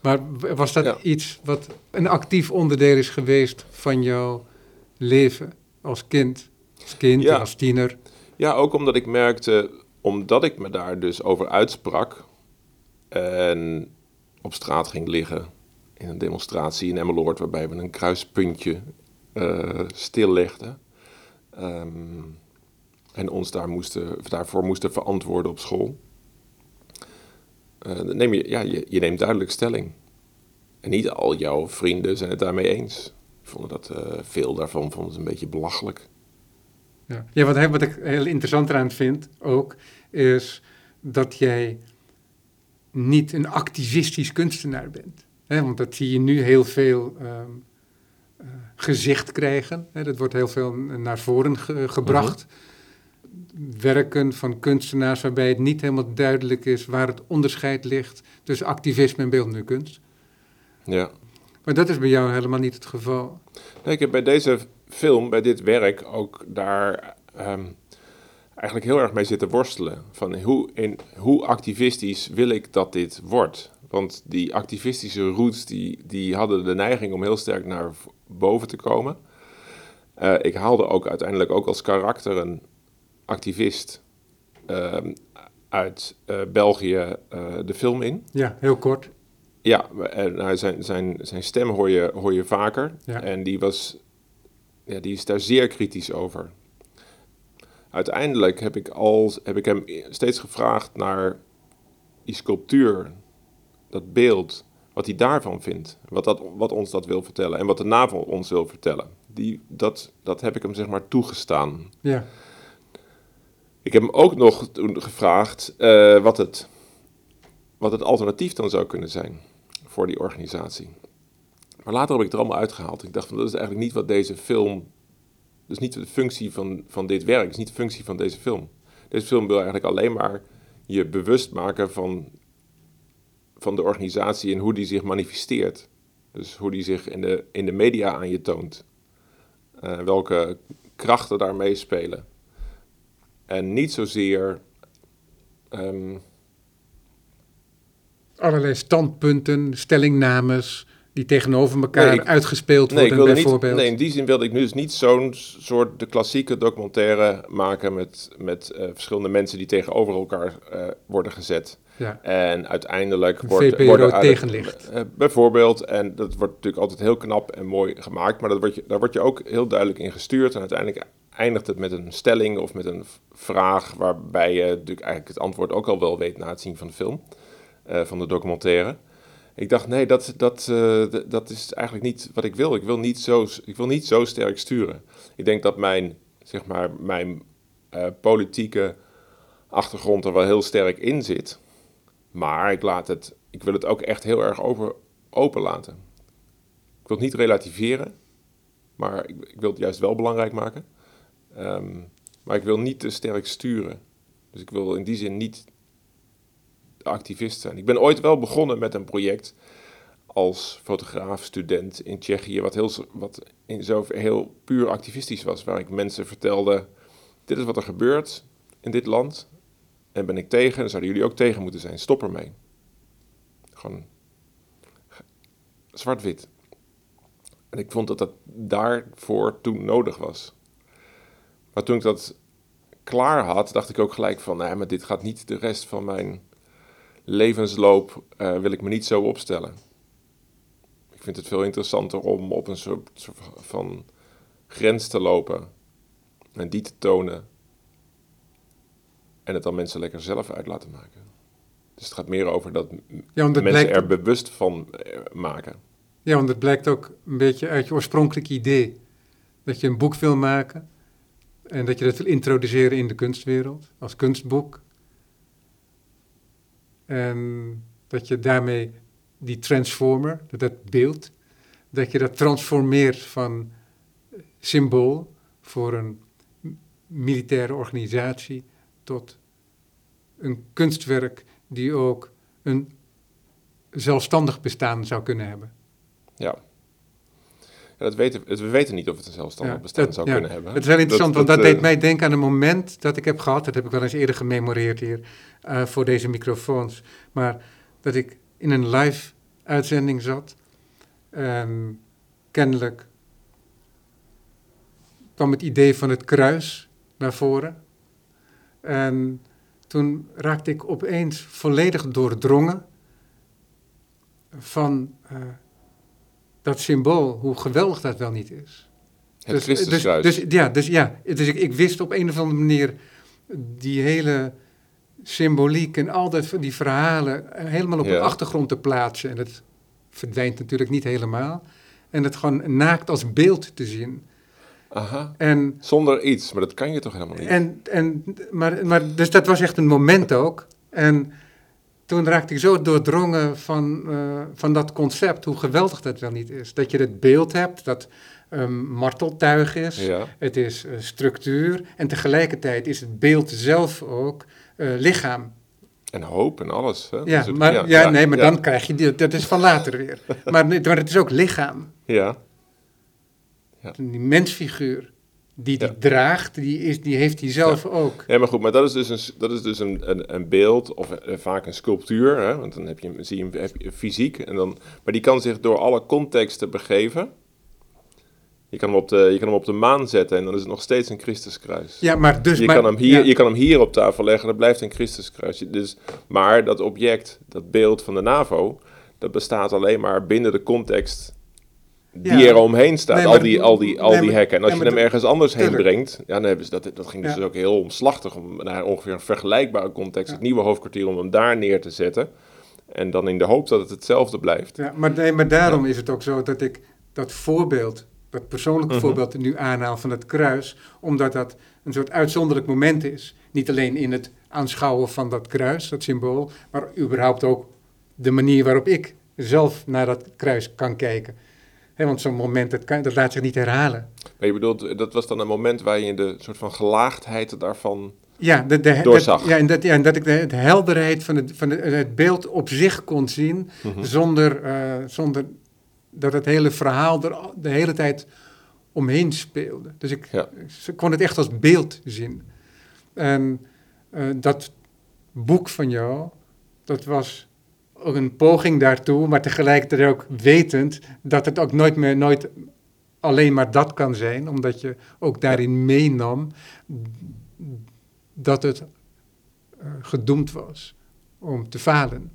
Maar was dat iets wat een actief onderdeel is geweest van jouw leven als kind? Als kind ja. en als tiener? Ja, ook omdat ik merkte, omdat ik me daar dus over uitsprak en op straat ging liggen in een demonstratie in Emmeloord, waarbij we een kruispuntje uh, stillegden Ehm, en ons daar moesten, daarvoor moesten verantwoorden op school. Uh, neem je, ja, je, neemt duidelijk stelling. En niet al jouw vrienden zijn het daarmee eens. Vonden dat, uh, veel daarvan vonden ze een beetje belachelijk. Ja, ja wat, wat ik heel interessant eraan vind ook, is dat jij niet een activistisch kunstenaar bent. Want dat zie je nu heel veel uh, gezicht krijgen. Hè, dat wordt heel veel naar voren ge gebracht. Werken van kunstenaars waarbij het niet helemaal duidelijk is waar het onderscheid ligt tussen activisme en beeldende kunst. Ja. Maar dat is bij jou helemaal niet het geval. Nee, ik heb bij deze film, bij dit werk, ook daar um, eigenlijk heel erg mee zitten worstelen. Van hoe, in, hoe activistisch wil ik dat dit wordt? Want die activistische roots die, die hadden de neiging om heel sterk naar boven te komen. Uh, ik haalde ook uiteindelijk ook als karakter een activist uh, uit uh, België de film in. Ja, heel kort. Ja, en zijn, zijn, zijn stem hoor je, hoor je vaker. Ja. En die, was, ja, die is daar zeer kritisch over. Uiteindelijk heb ik, al, heb ik hem steeds gevraagd naar die sculptuur, dat beeld wat hij daarvan vindt. Wat, dat, wat ons dat wil vertellen. En wat de NAVO ons wil vertellen. Die, dat, dat heb ik hem zeg maar toegestaan. Ja. Ik heb hem ook nog toen gevraagd uh, wat, het, wat het alternatief dan zou kunnen zijn voor die organisatie. Maar later heb ik het er allemaal uitgehaald. Ik dacht van dat is eigenlijk niet wat deze film... Dus niet de functie van, van dit werk, is niet de functie van deze film. Deze film wil eigenlijk alleen maar je bewust maken van van de organisatie en hoe die zich manifesteert. Dus hoe die zich in de, in de media aan je toont. Uh, welke krachten daar meespelen. En niet zozeer. Um, Allerlei standpunten, stellingnames die tegenover elkaar nee, uitgespeeld nee, worden, bijvoorbeeld. Niet, nee, in die zin wilde ik nu dus niet zo'n soort de klassieke documentaire maken met, met uh, verschillende mensen die tegenover elkaar uh, worden gezet. Ja. En uiteindelijk wordt, VPRO worden tegenlicht. Uh, bijvoorbeeld, en dat wordt natuurlijk altijd heel knap en mooi gemaakt, maar dat wordt je, daar word je ook heel duidelijk in gestuurd. En uiteindelijk eindigt het met een stelling of met een vraag waarbij je natuurlijk eigenlijk het antwoord ook al wel weet na het zien van de film, uh, van de documentaire. Ik dacht, nee, dat, dat, uh, dat is eigenlijk niet wat ik wil. Ik wil niet zo, ik wil niet zo sterk sturen. Ik denk dat mijn, zeg maar, mijn politieke achtergrond er wel heel sterk in zit. Maar ik, laat het, ik wil het ook echt heel erg over, open laten. Ik wil het niet relativeren, maar ik, ik wil het juist wel belangrijk maken. Um, maar ik wil niet te sterk sturen. Dus ik wil in die zin niet activist zijn. Ik ben ooit wel begonnen met een project als fotograaf, student in Tsjechië, wat, heel, wat in zover heel puur activistisch was. Waar ik mensen vertelde, dit is wat er gebeurt in dit land. En ben ik tegen, en zouden jullie ook tegen moeten zijn. Stop ermee. Gewoon zwart-wit. En ik vond dat dat daarvoor toen nodig was. Maar toen ik dat klaar had, dacht ik ook gelijk van, nee, maar dit gaat niet de rest van mijn levensloop, uh, wil ik me niet zo opstellen. Ik vind het veel interessanter om op een soort van grens te lopen en die te tonen en het dan mensen lekker zelf uit laten maken. Dus het gaat meer over dat ja, mensen er bewust van eh, maken. Ja, want het blijkt ook een beetje uit je oorspronkelijke idee. Dat je een boek wil maken en dat je dat wil introduceren in de kunstwereld als kunstboek. En dat je daarmee die transformer, dat beeld, dat je dat transformeert van symbool voor een militaire organisatie tot een kunstwerk die ook een zelfstandig bestaan zou kunnen hebben. Ja. ja dat weten, we weten niet of het een zelfstandig bestaan zou kunnen hebben. Het is heel interessant, want dat, deed eh, mij denken aan een moment dat ik heb gehad, dat heb ik wel eens eerder gememoreerd hier uh, voor deze microfoons, maar dat ik in een live uitzending zat en kennelijk kwam het idee van het kruis naar voren. En toen raakte ik opeens volledig doordrongen van uh, dat symbool, hoe geweldig dat wel niet is. Het dus. Dus, dus, ja, dus, ja, dus ik, ik wist op een of andere manier die hele symboliek en al dat, die verhalen helemaal op de achtergrond te plaatsen. En dat verdwijnt natuurlijk niet helemaal. En het gewoon naakt als beeld te zien. Aha. En, Zonder iets, maar dat kan je toch helemaal niet? En, en, maar, maar, dus dat was echt een moment ook. En toen raakte ik zo doordrongen van, uh, van dat concept, hoe geweldig dat wel niet is. Dat je het beeld hebt, dat um, marteltuig is, ja. het is uh, structuur en tegelijkertijd is het beeld zelf ook uh, lichaam. En hoop en alles. Hè? Ja, maar, ja, ja, nee, maar dan krijg je, dat is van later weer. (laughs) maar, maar het is ook lichaam. Ja. Ja. Die mensfiguur die die draagt, die, is, die heeft hij zelf ook. Ja, maar goed, maar dat is dus een, dat is dus een, een, een beeld of uh, vaak een sculptuur, hè? want dan heb je, zie je hem heb je fysiek, en dan, maar die kan zich door alle contexten begeven. Je kan, hem op de, je kan hem op de maan zetten en dan is het nog steeds een Christuskruis. Ja, maar dus... Je, maar, kan, hem hier, je kan hem hier op tafel leggen en dat blijft een Christuskruis. Dus, maar dat object, dat beeld van de NAVO, dat bestaat alleen maar binnen de context die er omheen staat, al die, al die, al die hekken. En als je hem ergens anders heen brengt, ja, dan hebben ze dat, dat ging dus ook heel omslachtig om naar ongeveer een vergelijkbare context, het nieuwe hoofdkwartier, om hem daar neer te zetten. En dan in de hoop dat het hetzelfde blijft. Ja, maar, nee, maar daarom is het ook zo dat ik dat voorbeeld, dat persoonlijke mhm. voorbeeld nu aanhaal van het kruis, omdat dat een soort uitzonderlijk moment is. Niet alleen in het aanschouwen van dat kruis, dat symbool, maar überhaupt ook de manier waarop ik zelf naar dat kruis kan kijken want zo'n moment, dat, kan, dat laat zich niet herhalen. Maar je bedoelt, dat was dan een moment waar je de soort van gelaagdheid daarvan ja, de, de, doorzag? ja, en dat, ja, en dat ik de, de helderheid van, het, van het beeld op zich kon zien, mhm. zonder, uh, zonder dat het hele verhaal er de hele tijd omheen speelde. Dus ik, ja. ik kon het echt als beeld zien. En uh, dat boek van jou, dat was ook een poging daartoe, maar tegelijkertijd ook wetend dat het ook nooit meer, nooit alleen maar dat kan zijn, omdat je ook daarin meenam dat het uh, gedoemd was om te falen.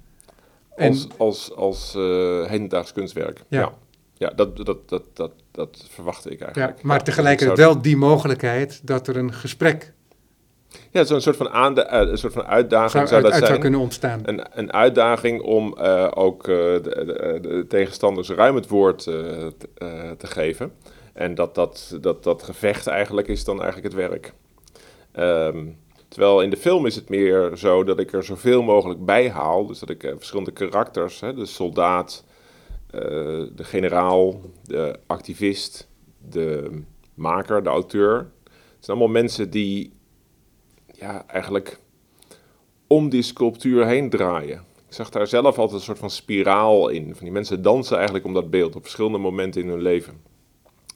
Als, als, als uh, hedendaags kunstwerk. Ja. ja dat, dat, dat, dat, dat verwachtte ik eigenlijk. Ja, maar Ja, tegelijkertijd zou- wel die mogelijkheid dat er een gesprek Ja, zo'n soort van, aanda- eh, een soort van uitdaging zou, zou uit, dat uit zou zijn. kunnen ontstaan. Een, een uitdaging om eh, ook eh, de, de, de tegenstanders ruim het woord te, te geven. En dat dat, dat dat gevecht eigenlijk is dan eigenlijk het werk. Ehm, terwijl in de film is het meer zo dat ik er zoveel mogelijk bij haal. Dus dat ik verschillende karakters, hè, de soldaat, de generaal, de activist, de maker, de auteur. Het zijn allemaal mensen die ja, eigenlijk om die sculptuur heen draaien. Ik zag daar zelf altijd een soort van spiraal in. Van die mensen dansen eigenlijk om dat beeld op verschillende momenten in hun leven.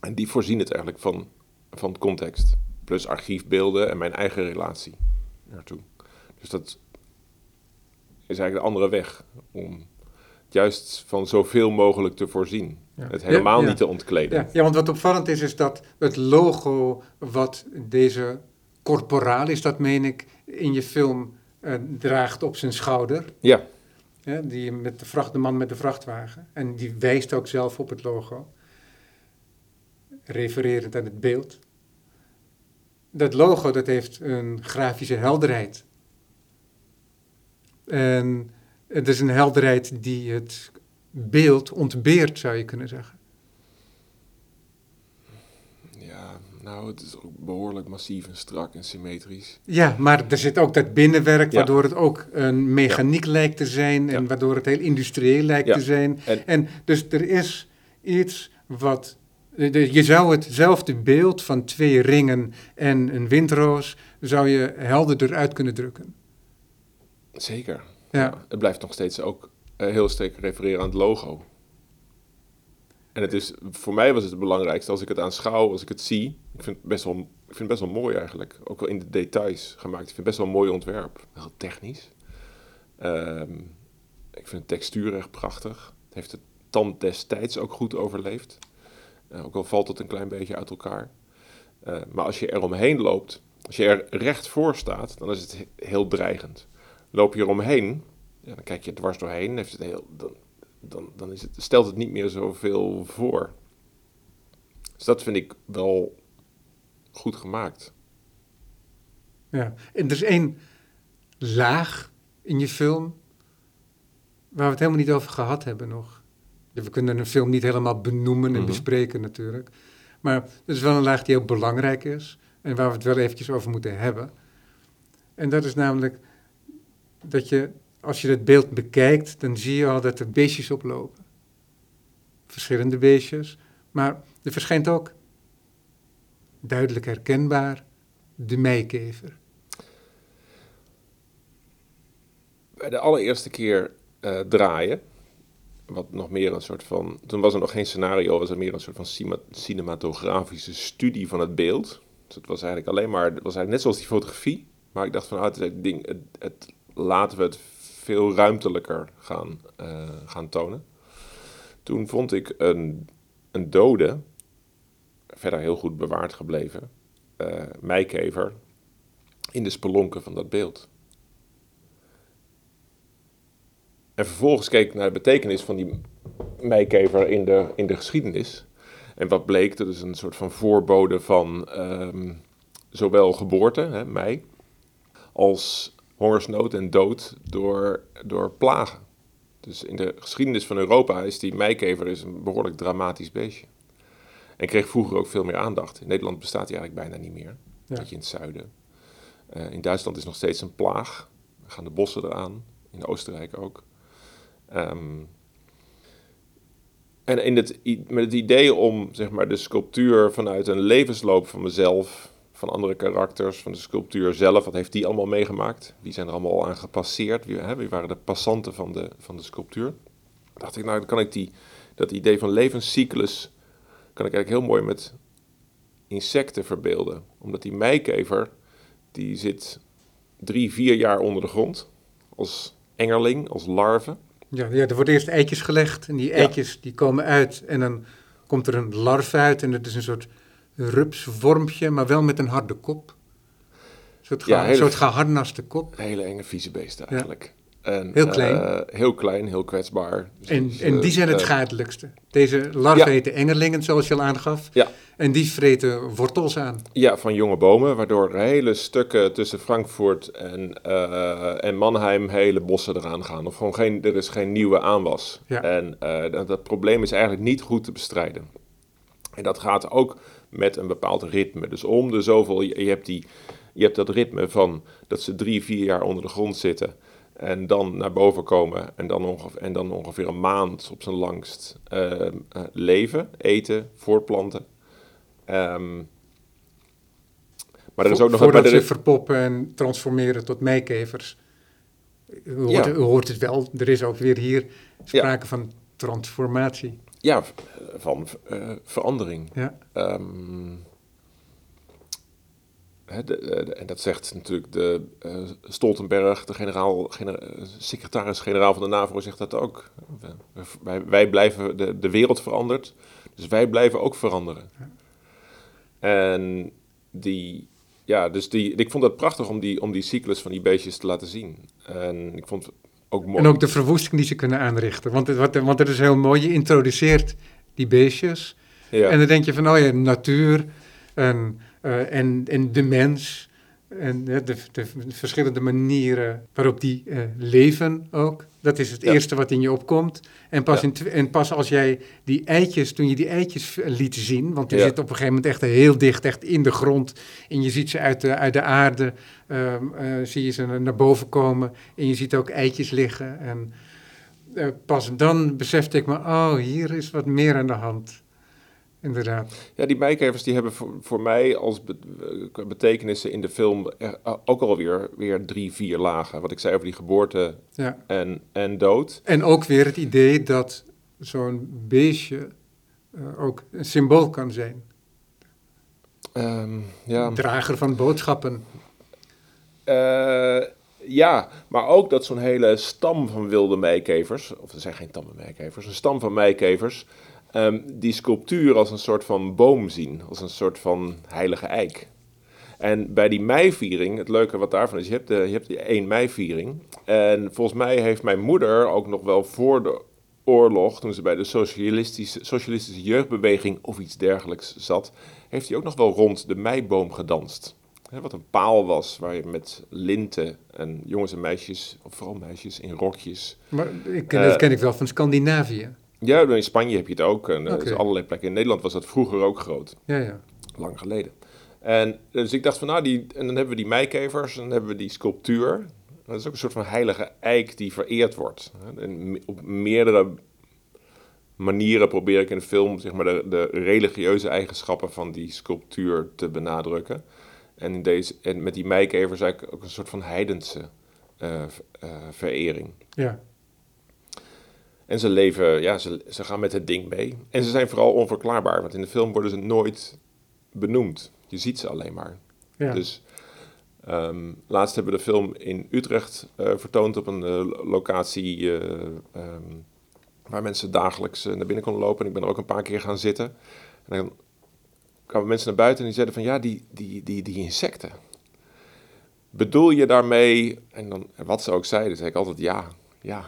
En die voorzien het eigenlijk van, van context. Plus archiefbeelden en mijn eigen relatie naartoe. Dus dat is eigenlijk de andere weg. Om het juist van zoveel mogelijk te voorzien. Ja. Het helemaal Ja, ja. niet te ontkleden. Ja, ja, want wat opvallend is, is dat het logo wat deze corporaal is, dat meen ik, in je film eh, draagt op zijn schouder. Ja, die met de, vracht, de man met de vrachtwagen. En die wijst ook zelf op het logo. Refererend aan het beeld. Dat logo dat heeft een grafische helderheid. En het is een helderheid die het beeld ontbeert, zou je kunnen zeggen. ja, nou, het is ook behoorlijk massief en strak en symmetrisch. Ja, maar er zit ook dat binnenwerk, Ja. waardoor het ook een mechaniek lijkt te zijn en Ja. waardoor het heel industrieel lijkt te zijn. En- En, dus er is iets wat. de- Je zou hetzelfde beeld van twee ringen en een windroos zou je helderder uit kunnen drukken. Zeker. Ja. Het blijft nog steeds ook eh, heel sterk refereren aan het logo. En het is, voor mij was het het belangrijkste als ik het aanschouw, als ik het zie. Ik vind het best wel, ik vind het best wel mooi eigenlijk. Ook wel in de details gemaakt. Ik vind het best wel een mooi ontwerp. Heel technisch. Ehm, ik vind de textuur echt prachtig. Het heeft de tand destijds ook goed overleefd. Eh, ook al valt het een klein beetje uit elkaar. Eh, maar als je er omheen loopt, als je er recht voor staat, dan is het he- heel dreigend. Loop je eromheen, ja, dan kijk je er dwars doorheen, heeft het heel, dan, dan, dan is het, stelt het niet meer zoveel voor. Dus dat vind ik wel goed gemaakt. Ja. En er is één laag in je film waar we het helemaal niet over gehad hebben nog. We kunnen een film niet helemaal benoemen en Mhm. bespreken natuurlijk. Maar er is wel een laag die heel belangrijk is en waar we het wel eventjes over moeten hebben. En dat is namelijk dat je, als je het beeld bekijkt, dan zie je al dat er beestjes oplopen. Verschillende beestjes. Maar er verschijnt ook, duidelijk herkenbaar, de meikever. Bij de allereerste keer eh, draaien, wat nog meer een soort van, toen was er nog geen scenario, was er meer een soort van cinematografische studie van het beeld. Dus het was eigenlijk alleen maar, het was eigenlijk net zoals die fotografie, maar ik dacht van, ah, het, ding, het, laten we het veel ruimtelijker gaan, eh, gaan tonen. Toen vond ik een, een dode, verder heel goed bewaard gebleven, eh meikever in de spelonken van dat beeld. En vervolgens keek ik naar de betekenis van die meikever in de, in de geschiedenis. En wat bleek, dat is een soort van voorbode van ehm, zowel geboorte, hè, mei, als hongersnood en dood door, door plagen. Dus in de geschiedenis van Europa is die meikever is een behoorlijk dramatisch beestje. En kreeg vroeger ook veel meer aandacht. In Nederland bestaat hij eigenlijk bijna niet meer. Ja. beetje in het zuiden. Eh, in Duitsland is nog steeds een plaag. Dan gaan de bossen eraan. In Oostenrijk ook. Ehm, en in het, met het idee om zeg maar, de sculptuur vanuit een levensloop van mezelf, van andere karakters, van de sculptuur zelf, wat heeft die allemaal meegemaakt? Wie zijn er allemaal aan gepasseerd? Wie, hè, wie waren de passanten van de, van de sculptuur? Dacht ik, nou dan kan ik die, dat idee van levenscyclus, kan ik eigenlijk heel mooi met insecten verbeelden. Omdat die meikever, die zit drie, vier jaar onder de grond, als engerling, als larve. Ja, ja, er worden eerst eitjes gelegd en die eitjes die komen uit en dan komt er een larve uit en het is een soort rupsvormpje, maar wel met een harde kop. Een soort, Ja, soort geharnaste kop. Hele enge vieze beesten eigenlijk. En, Heel klein. eh, heel klein, heel kwetsbaar. Dus En, dus, en die eh, zijn het eh, schadelijkste. Deze larven Ja. eten engerlingen, zoals je al aangaf. Ja. En die vreten wortels aan. Ja, van jonge bomen, waardoor hele stukken tussen Frankfurt en, en Mannheim hele bossen eraan gaan. Of gewoon geen, er is geen nieuwe aanwas. Ja. En dat, dat probleem is eigenlijk niet goed te bestrijden. En dat gaat ook met een bepaald ritme. Dus om de zoveel, je, hebt, die, je hebt dat ritme van dat ze drie, vier jaar onder de grond zitten. En dan naar boven komen en dan ongeveer, en dan ongeveer een maand op zijn langst eh, eh, leven, eten, voortplanten. Ehm, maar er is ook nog een... Voordat er ze is- verpoppen en transformeren tot meikevers. U hoort, Ja. u hoort het wel, er is ook weer hier sprake van transformatie. Ja, v- van eh, verandering. Ja. Ehm, de- de- en dat zegt natuurlijk de eh, Stoltenberg, de generaal, genera- eh, secretaris-generaal van de NAVO, zegt dat ook. We- Wij, wij blijven, de, de wereld verandert, dus wij blijven ook veranderen. En die, ja, dus die, ik vond het prachtig om die, om die cyclus van die beestjes te laten zien. En ik vond ook mooi. En ook de verwoesting die ze kunnen aanrichten. Want het, wat, want het is heel mooi, je introduceert die beestjes. ja. En dan denk je van, oh ja, natuur en, eh, en, en de mens. En de, de verschillende manieren waarop die eh, leven ook. Dat is het Ja. eerste wat in je opkomt. En pas, Ja. in, tw- en pas als jij die eitjes, toen je die eitjes liet zien, want die Ja. zitten op een gegeven moment echt heel dicht, echt in de grond. En je ziet ze uit de, uit de aarde, ehm, eh, zie je ze naar- naar boven komen. En je ziet ook eitjes liggen. En eh, pas dan besefte ik me, oh, hier is wat meer aan de hand. Inderdaad. Ja, die bijkevers die hebben voor, voor mij als be- eh, betekenissen in de film eh, ook alweer weer drie, vier lagen. Wat ik zei over die geboorte Ja. en, en dood. En ook weer het idee dat zo'n beestje eh, ook een symbool kan zijn. Ehm, ja. Drager van boodschappen. Ja, maar ook dat zo'n hele stam van wilde meikevers, of er zijn geen tamme meikevers, een stam van meikevers, ehm, die sculptuur als een soort van boom zien, als een soort van heilige eik. En bij die meiviering, het leuke wat daarvan is, je hebt, de, je hebt die 1 meiviering. En volgens mij heeft mijn moeder ook nog wel voor de oorlog, toen ze bij de socialistische, socialistische jeugdbeweging of iets dergelijks zat, heeft hij ook nog wel rond de meiboom gedanst. Wat een paal was waar je met linten en jongens en meisjes, of vooral meisjes in rokjes. Maar ik ken, Eh, dat ken ik wel van Scandinavië. Ja, in Spanje heb je het ook. En eh, Oké. dus allerlei plekken. In Nederland was dat vroeger ook groot. Ja, ja. lang geleden. En dus ik dacht van, nou, die, en dan hebben we die meikevers, en dan hebben we die sculptuur. Dat is ook een soort van heilige eik die vereerd wordt. En op meerdere manieren probeer ik in de film zeg maar, de, de religieuze eigenschappen van die sculptuur te benadrukken. En, in deze, en met die meikevers eigenlijk ook een soort van heidense eh, v- eh, verering. ja. En ze leven, ja, ze, ze gaan met het ding mee. En ze zijn vooral onverklaarbaar, want in de film worden ze nooit benoemd. Je ziet ze alleen maar. ja. Dus ehm, laatst hebben we de film in Utrecht eh, vertoond op een eh, locatie eh, ehm, waar mensen dagelijks naar binnen konden lopen. En ik ben er ook een paar keer gaan zitten. En dan kwamen mensen naar buiten en die zeiden van ja, die, die, die, die insecten. Bedoel je daarmee, en dan, en wat ze ook zeiden, zei ik altijd ja, ja.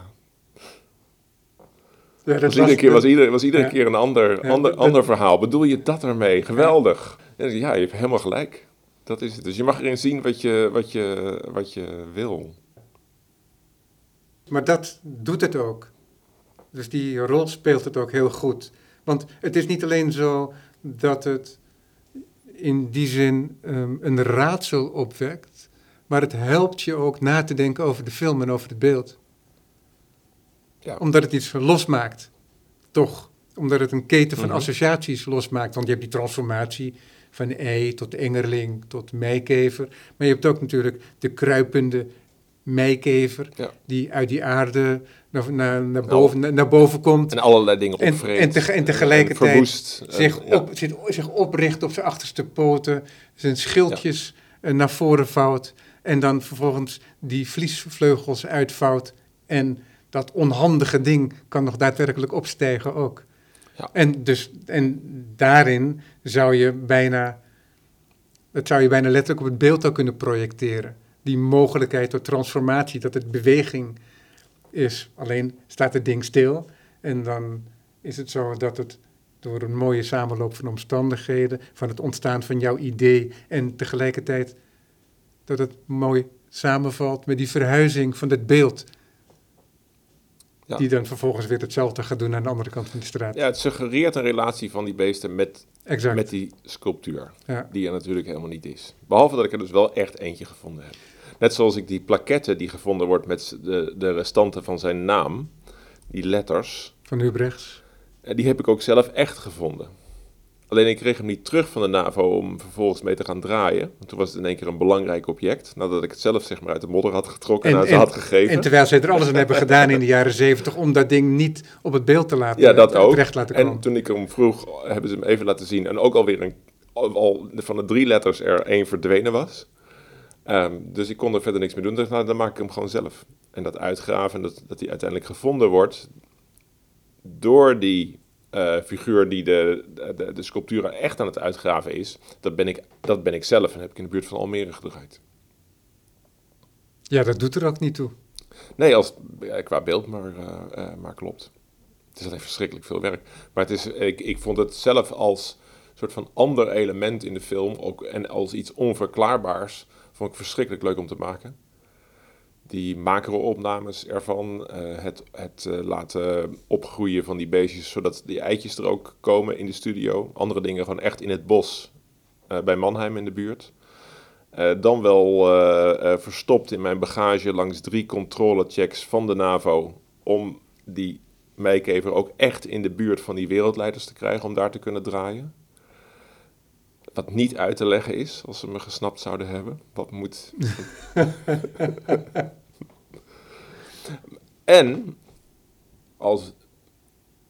Ja dat Was iedere keer, was ieder, was iedere Ja. keer een ander, Ja, ander, dat- ander verhaal. Bedoel je dat ermee? Geweldig. Ja, ja, je hebt helemaal gelijk. Dat is het. Dus je mag erin zien wat je, wat je, wat je wil. Maar dat doet het ook. Dus die rol speelt het ook heel goed. Want het is niet alleen zo dat het in die zin ehm, een raadsel opwekt, maar het helpt je ook na te denken over de film en over het beeld. Ja. Omdat het iets losmaakt, toch? Omdat het een keten van Mhm. associaties losmaakt. Want je hebt die transformatie van ei tot engerling tot meikever. Maar je hebt ook natuurlijk de kruipende meikever Ja. die uit die aarde naar, naar, naar, boven, naar, naar boven komt. En allerlei dingen En- opvreet. en en tegelijkertijd verwoest. En, zich, op, zit, zich opricht op zijn achterste poten, zijn schildjes eh, naar voren vouwt en dan vervolgens die vliesvleugels uitvouwt en dat onhandige ding kan nog daadwerkelijk opstijgen ook. Ja. En, dus, en daarin zou je bijna, dat zou je bijna letterlijk op het beeld ook kunnen projecteren. Die mogelijkheid tot transformatie, dat het beweging is. Alleen staat het ding stil en dan is het zo dat het door een mooie samenloop van omstandigheden, van het ontstaan van jouw idee en tegelijkertijd dat het mooi samenvalt met die verhuizing van het beeld. Ja. Die dan vervolgens weer hetzelfde gaat doen aan de andere kant van de straat. Ja, het suggereert een relatie van die beesten met, exact. met die sculptuur. ja. Die er natuurlijk helemaal niet is. Behalve dat ik er dus wel echt eentje gevonden heb. Net zoals ik die plaquette die gevonden wordt met de, de restanten van zijn naam, die letters, Van Hubrechts. eh, die heb ik ook zelf echt gevonden. Alleen ik kreeg hem niet terug van de NAVO om vervolgens mee te gaan draaien. Want toen was het in één keer een belangrijk object. Nadat ik het zelf zeg maar uit de modder had getrokken en, ze had gegeven. En terwijl zij er alles aan hebben (laughs) gedaan in de jaren zeventig om dat ding niet op het beeld te laten Ja, dat ook. terecht laten komen. En toen ik hem vroeg, hebben ze hem even laten zien. En ook alweer een, al, al van de drie letters er één verdwenen was. Ehm, dus ik kon er verder niks mee doen. Dus nou, dan maak ik hem gewoon zelf. En dat uitgraven, dat, dat die uiteindelijk gevonden wordt door die eh, figuur die de, de, de sculptuur echt aan het uitgraven is. Dat ben, ik, dat ben ik zelf en heb ik in de buurt van Almere gedraaid. Ja, dat doet er ook niet toe. Nee, als, qua beeld, maar, eh, eh, maar klopt. Het is alleen verschrikkelijk veel werk. Maar het is, ik, ik vond het zelf als soort van ander element in de film ook, en als iets onverklaarbaars, vond ik verschrikkelijk leuk om te maken. Die macro-opnames ervan, eh, het, het eh, laten opgroeien van die beestjes, zodat die eitjes er ook komen in de studio. Andere dingen gewoon echt in het bos eh, bij Mannheim in de buurt. Dan wel verstopt in mijn bagage langs drie controlechecks van de NAVO. Om die meekever ook echt in de buurt van die wereldleiders te krijgen, om daar te kunnen draaien. Wat niet uit te leggen is, als ze me gesnapt zouden hebben. Wat moet. (laughs) en als,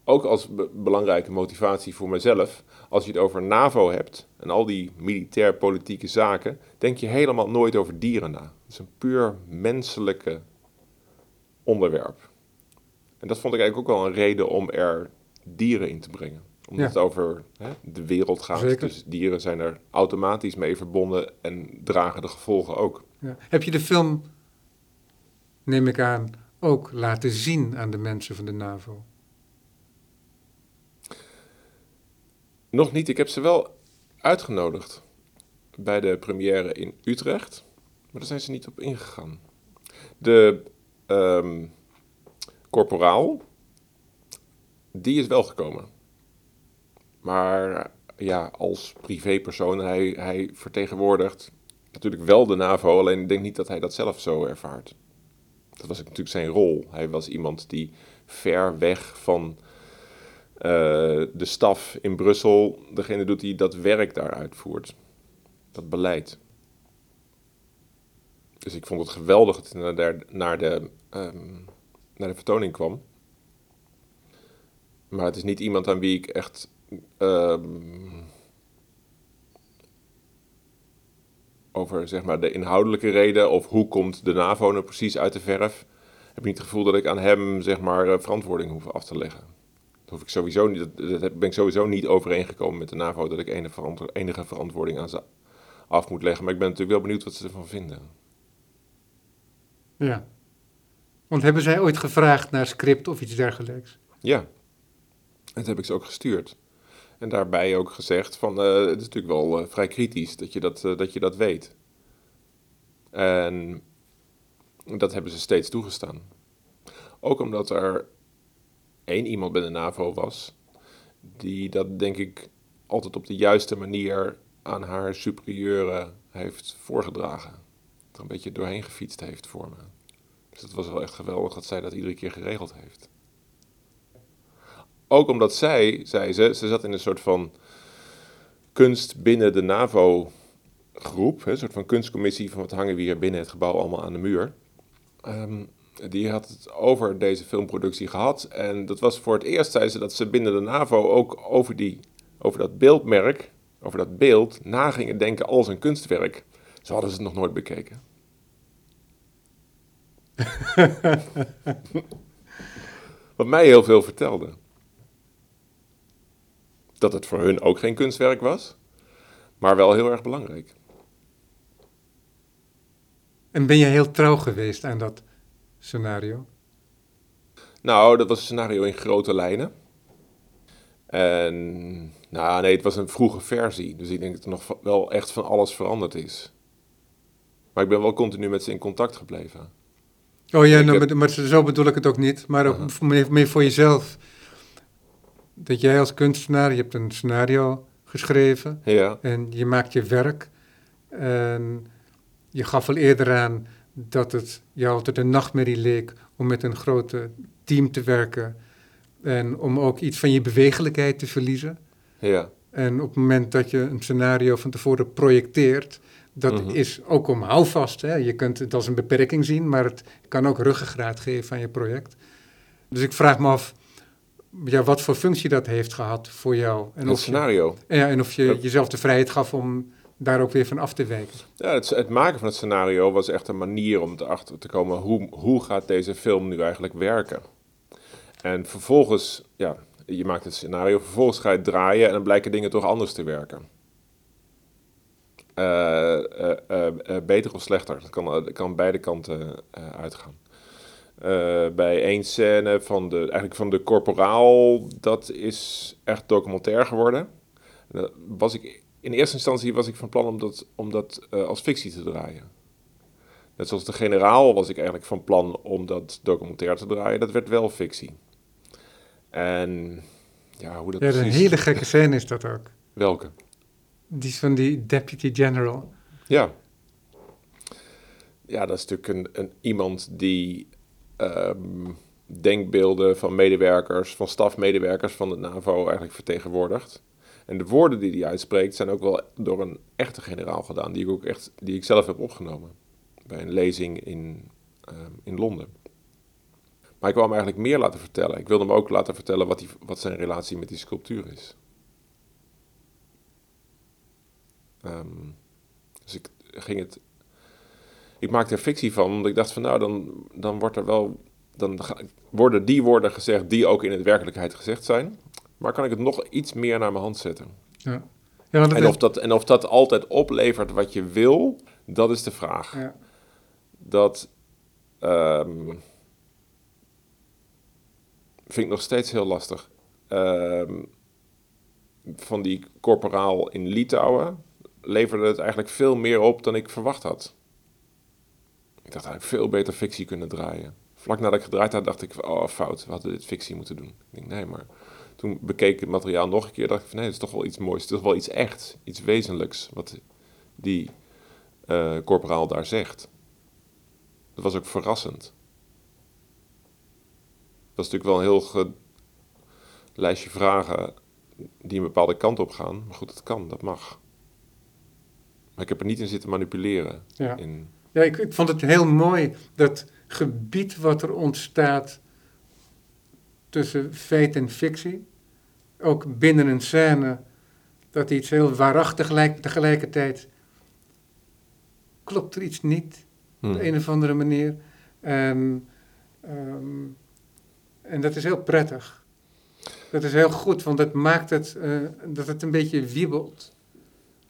ook als be- belangrijke motivatie voor mezelf, als je het over NAVO hebt en al die militair-politieke zaken, denk je helemaal nooit over dieren na. Het is een puur menselijke onderwerp. En dat vond ik eigenlijk ook wel een reden om er dieren in te brengen. Omdat Ja. het over hè, de wereld gaat. Zeker. Dus dieren zijn er automatisch mee verbonden en dragen de gevolgen ook. Ja. Heb je de film, neem ik aan, ook laten zien aan de mensen van de NAVO? Nog niet, ik heb ze wel uitgenodigd bij de première in Utrecht, maar daar zijn ze niet op ingegaan. De ehm, corporaal, die is wel gekomen. Maar ja, als privépersoon, hij, hij vertegenwoordigt natuurlijk wel de NAVO, alleen ik denk niet dat hij dat zelf zo ervaart. Dat was natuurlijk zijn rol. Hij was iemand die ver weg van eh, de staf in Brussel degene doet die dat werk daar uitvoert. Dat beleid. Dus ik vond het geweldig dat hij naar de, naar de, ehm, naar de vertoning kwam. Maar het is niet iemand aan wie ik echt ehm, over zeg maar, de inhoudelijke reden of hoe komt de NAVO nou precies uit de verf, heb ik niet het gevoel dat ik aan hem zeg maar, eh, verantwoording hoef af te leggen. Dat hoef ik sowieso niet, dat, ben ik sowieso niet overeengekomen met de NAVO dat ik enige, verantwo- enige verantwoording aan ze af moet leggen. Maar ik ben natuurlijk wel benieuwd wat ze ervan vinden. Ja. Want hebben zij ooit gevraagd naar script of iets dergelijks? Ja, dat heb ik ze ook gestuurd. En daarbij ook gezegd van, eh, het is natuurlijk wel eh, vrij kritisch dat je dat, eh, dat je dat weet. En dat hebben ze steeds toegestaan. Ook omdat er één iemand bij de NAVO was, die dat denk ik altijd op de juiste manier aan haar superieuren heeft voorgedragen. Er een beetje doorheen gefietst heeft voor me. Dus het was wel echt geweldig dat zij dat iedere keer geregeld heeft. Ook omdat zij, zei ze, ze zat in een soort van kunst binnen de NAVO-groep, een soort van kunstcommissie van wat hangen we hier binnen het gebouw allemaal aan de muur. Ehm, die had het over deze filmproductie gehad. En dat was voor het eerst, zei ze, dat ze binnen de NAVO ook over, die, over dat beeldmerk, over dat beeld, na gingen denken als een kunstwerk. Zo hadden ze het nog nooit bekeken. (laughs) Wat mij heel veel vertelde. Dat het voor hun ook geen kunstwerk was, maar wel heel erg belangrijk. En ben je heel trouw geweest aan dat scenario? Nou, dat was een scenario in grote lijnen. En, nou nee, het was een vroege versie. Dus ik denk dat er nog wel echt van alles veranderd is. Maar ik ben wel continu met ze in contact gebleven. Oh ja, nou, heb- maar, zo bedoel ik het ook niet. Maar ook meer voor jezelf. Dat jij als kunstenaar, je hebt een scenario geschreven Ja, en je maakt je werk. En je gaf al eerder aan dat het jou altijd een nachtmerrie leek om met een grote team te werken. En om ook iets van je bewegelijkheid te verliezen. ja, En op het moment dat je een scenario van tevoren projecteert, dat Mhm. is ook om houvast. Hè? Je kunt het als een beperking zien, maar het kan ook ruggengraat geven aan je project. Dus ik vraag me af ja, wat voor functie dat heeft gehad voor jou. En of je, scenario. ja, en of je jezelf de vrijheid gaf om daar ook weer van af te wijken. Ja, het, het maken van het scenario was echt een manier om erachter te komen hoe, hoe gaat deze film nu eigenlijk werken. En vervolgens, ja, je maakt het scenario, vervolgens ga je het draaien en dan blijken dingen toch anders te werken. Eh, eh, eh, beter of slechter, dat kan, dat kan beide kanten uitgaan. Eh, bij één scène van de, eigenlijk van de corporaal, dat is echt documentair geworden. Dat was ik, in eerste instantie was ik van plan om dat, om dat eh, als fictie te draaien. Net zoals de generaal was ik eigenlijk van plan om dat documentair te draaien. Dat werd wel fictie. En ja, hoe dat Ja, een hele gekke scène is dat ook. Welke? Die is van die deputy general. Ja. Ja, dat is natuurlijk een, een, iemand die ehm, denkbeelden van medewerkers, van stafmedewerkers van de NAVO eigenlijk vertegenwoordigt. En de woorden die hij uitspreekt zijn ook wel door een echte generaal gedaan, die ik ook echt, die ik zelf heb opgenomen bij een lezing in, ehm, in Londen. Maar ik wou hem eigenlijk meer laten vertellen. Ik wilde hem ook laten vertellen wat, die, wat zijn relatie met die sculptuur is. Ehm, dus ik ging het. Ik maakte er fictie van, omdat ik dacht van nou, dan, dan wordt er wel. Dan worden die woorden gezegd die ook in de werkelijkheid gezegd zijn. Maar kan ik het nog iets meer naar mijn hand zetten? Ja. En of, dat, en of dat altijd oplevert wat je wil, dat is de vraag. ja. Dat ehm, vind ik nog steeds heel lastig. Ehm, van die corporaal in Litouwen leverde het eigenlijk veel meer op dan ik verwacht had. Ik dacht eigenlijk veel beter fictie kunnen draaien. Vlak nadat ik gedraaid had, dacht ik, oh fout, we hadden dit fictie moeten doen. Ik denk, nee, maar toen bekeek ik het materiaal nog een keer, dacht ik van nee, het is toch wel iets moois. Het is toch wel iets echt, iets wezenlijks, wat die eh corporaal daar zegt. Dat was ook verrassend. Dat is natuurlijk wel een heel ge- lijstje vragen die een bepaalde kant op gaan. Maar goed, dat kan, dat mag. Maar ik heb er niet in zitten manipuleren. Ja. In, Ja, ik, ik vond het heel mooi dat gebied wat er ontstaat tussen feit en fictie. Ook binnen een scène, dat iets heel waarachtig lijkt, tegelijkertijd klopt er iets niet Hmm. op de een of andere manier. En, ehm, en dat is heel prettig. Dat is heel goed, want dat maakt het eh, dat het een beetje wiebelt.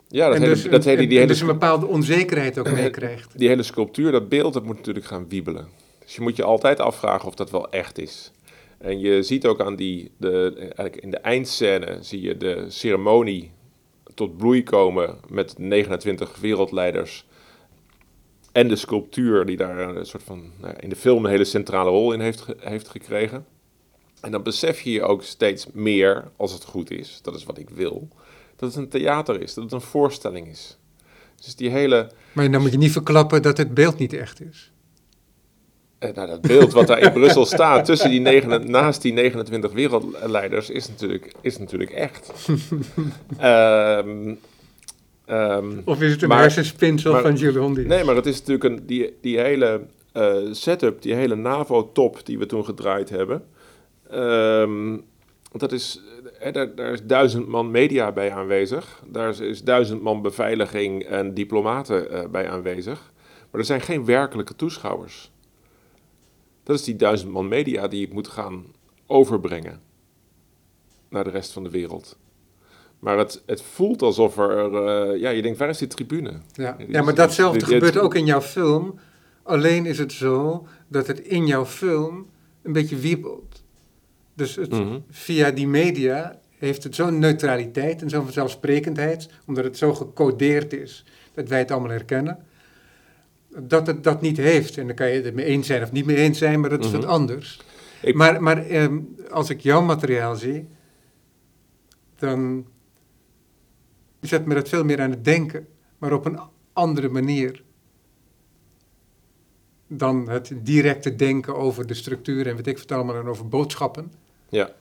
Ja, dat en hele, dus, dat hele, die, en hele, dus een bepaalde onzekerheid ook (clears throat) meekrijgt. die hele sculptuur, dat beeld, dat moet natuurlijk gaan wiebelen. Dus je moet je altijd afvragen of dat wel echt is. En je ziet ook aan die, de, eigenlijk in de eindscène zie je de ceremonie tot bloei komen met 29 wereldleiders. En de sculptuur die daar een soort van nou in de film een hele centrale rol in heeft, heeft gekregen. En dan besef je je ook steeds meer, als het goed is, dat is wat ik wil, dat het een theater is, dat het een voorstelling is. Dus die hele, Maar dan moet je niet verklappen dat het beeld niet echt is. Eh, nou, dat beeld wat daar in Brussel staat, tussen die negen, naast die 29 wereldleiders, is natuurlijk, is natuurlijk echt. (laughs) Ehm, ehm, Of is het een Maar- hersenspinsel maar- van Jules Hondy? nee, maar het is natuurlijk een, die, die hele eh, setup, die hele NAVO-top die we toen gedraaid hebben. ehm, dat is, eh, daar, daar is duizend man media bij aanwezig. Daar is, is duizend man beveiliging en diplomaten eh, bij aanwezig. Maar er zijn geen werkelijke toeschouwers. Dat is die duizend man media die ik moet gaan overbrengen naar de rest van de wereld. Maar het, het voelt alsof er, eh, ja, je denkt, waar is die tribune? Ja, ja maar datzelfde dit- dit- gebeurt ook in jouw film. Alleen is het zo dat het in jouw film een beetje wiebelt. Dus het, Mhm. via die media heeft het zo'n neutraliteit en zo'n vanzelfsprekendheid, omdat het zo gecodeerd is dat wij het allemaal herkennen, dat het dat niet heeft. En dan kan je het mee eens zijn of niet mee eens zijn, maar dat is Mhm. wat anders. Ik- Maar, maar ehm, als ik jouw materiaal zie, dan zet me dat veel meer aan het denken, maar op een andere manier. Dan het directe denken over de structuur en weet ik wat allemaal en over boodschappen. Ja.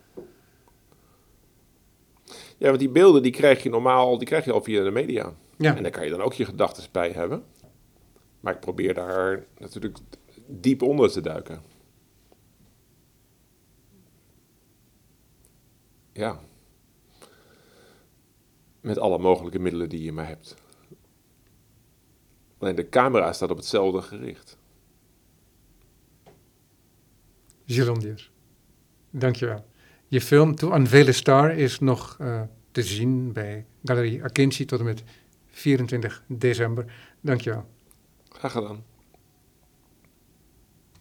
Ja, want die beelden die krijg je normaal, die krijg je al via de media. Ja, En daar kan je dan ook je gedachten bij hebben. Maar ik probeer daar natuurlijk diep onder te duiken. Ja. Met alle mogelijke middelen die je maar hebt. Alleen de camera staat op hetzelfde gericht. Gilondier. Dankjewel. Je film To Unveil a Star is nog eh, te zien bij Galerie Akinci tot en met 24 december. Dankjewel. Graag gedaan.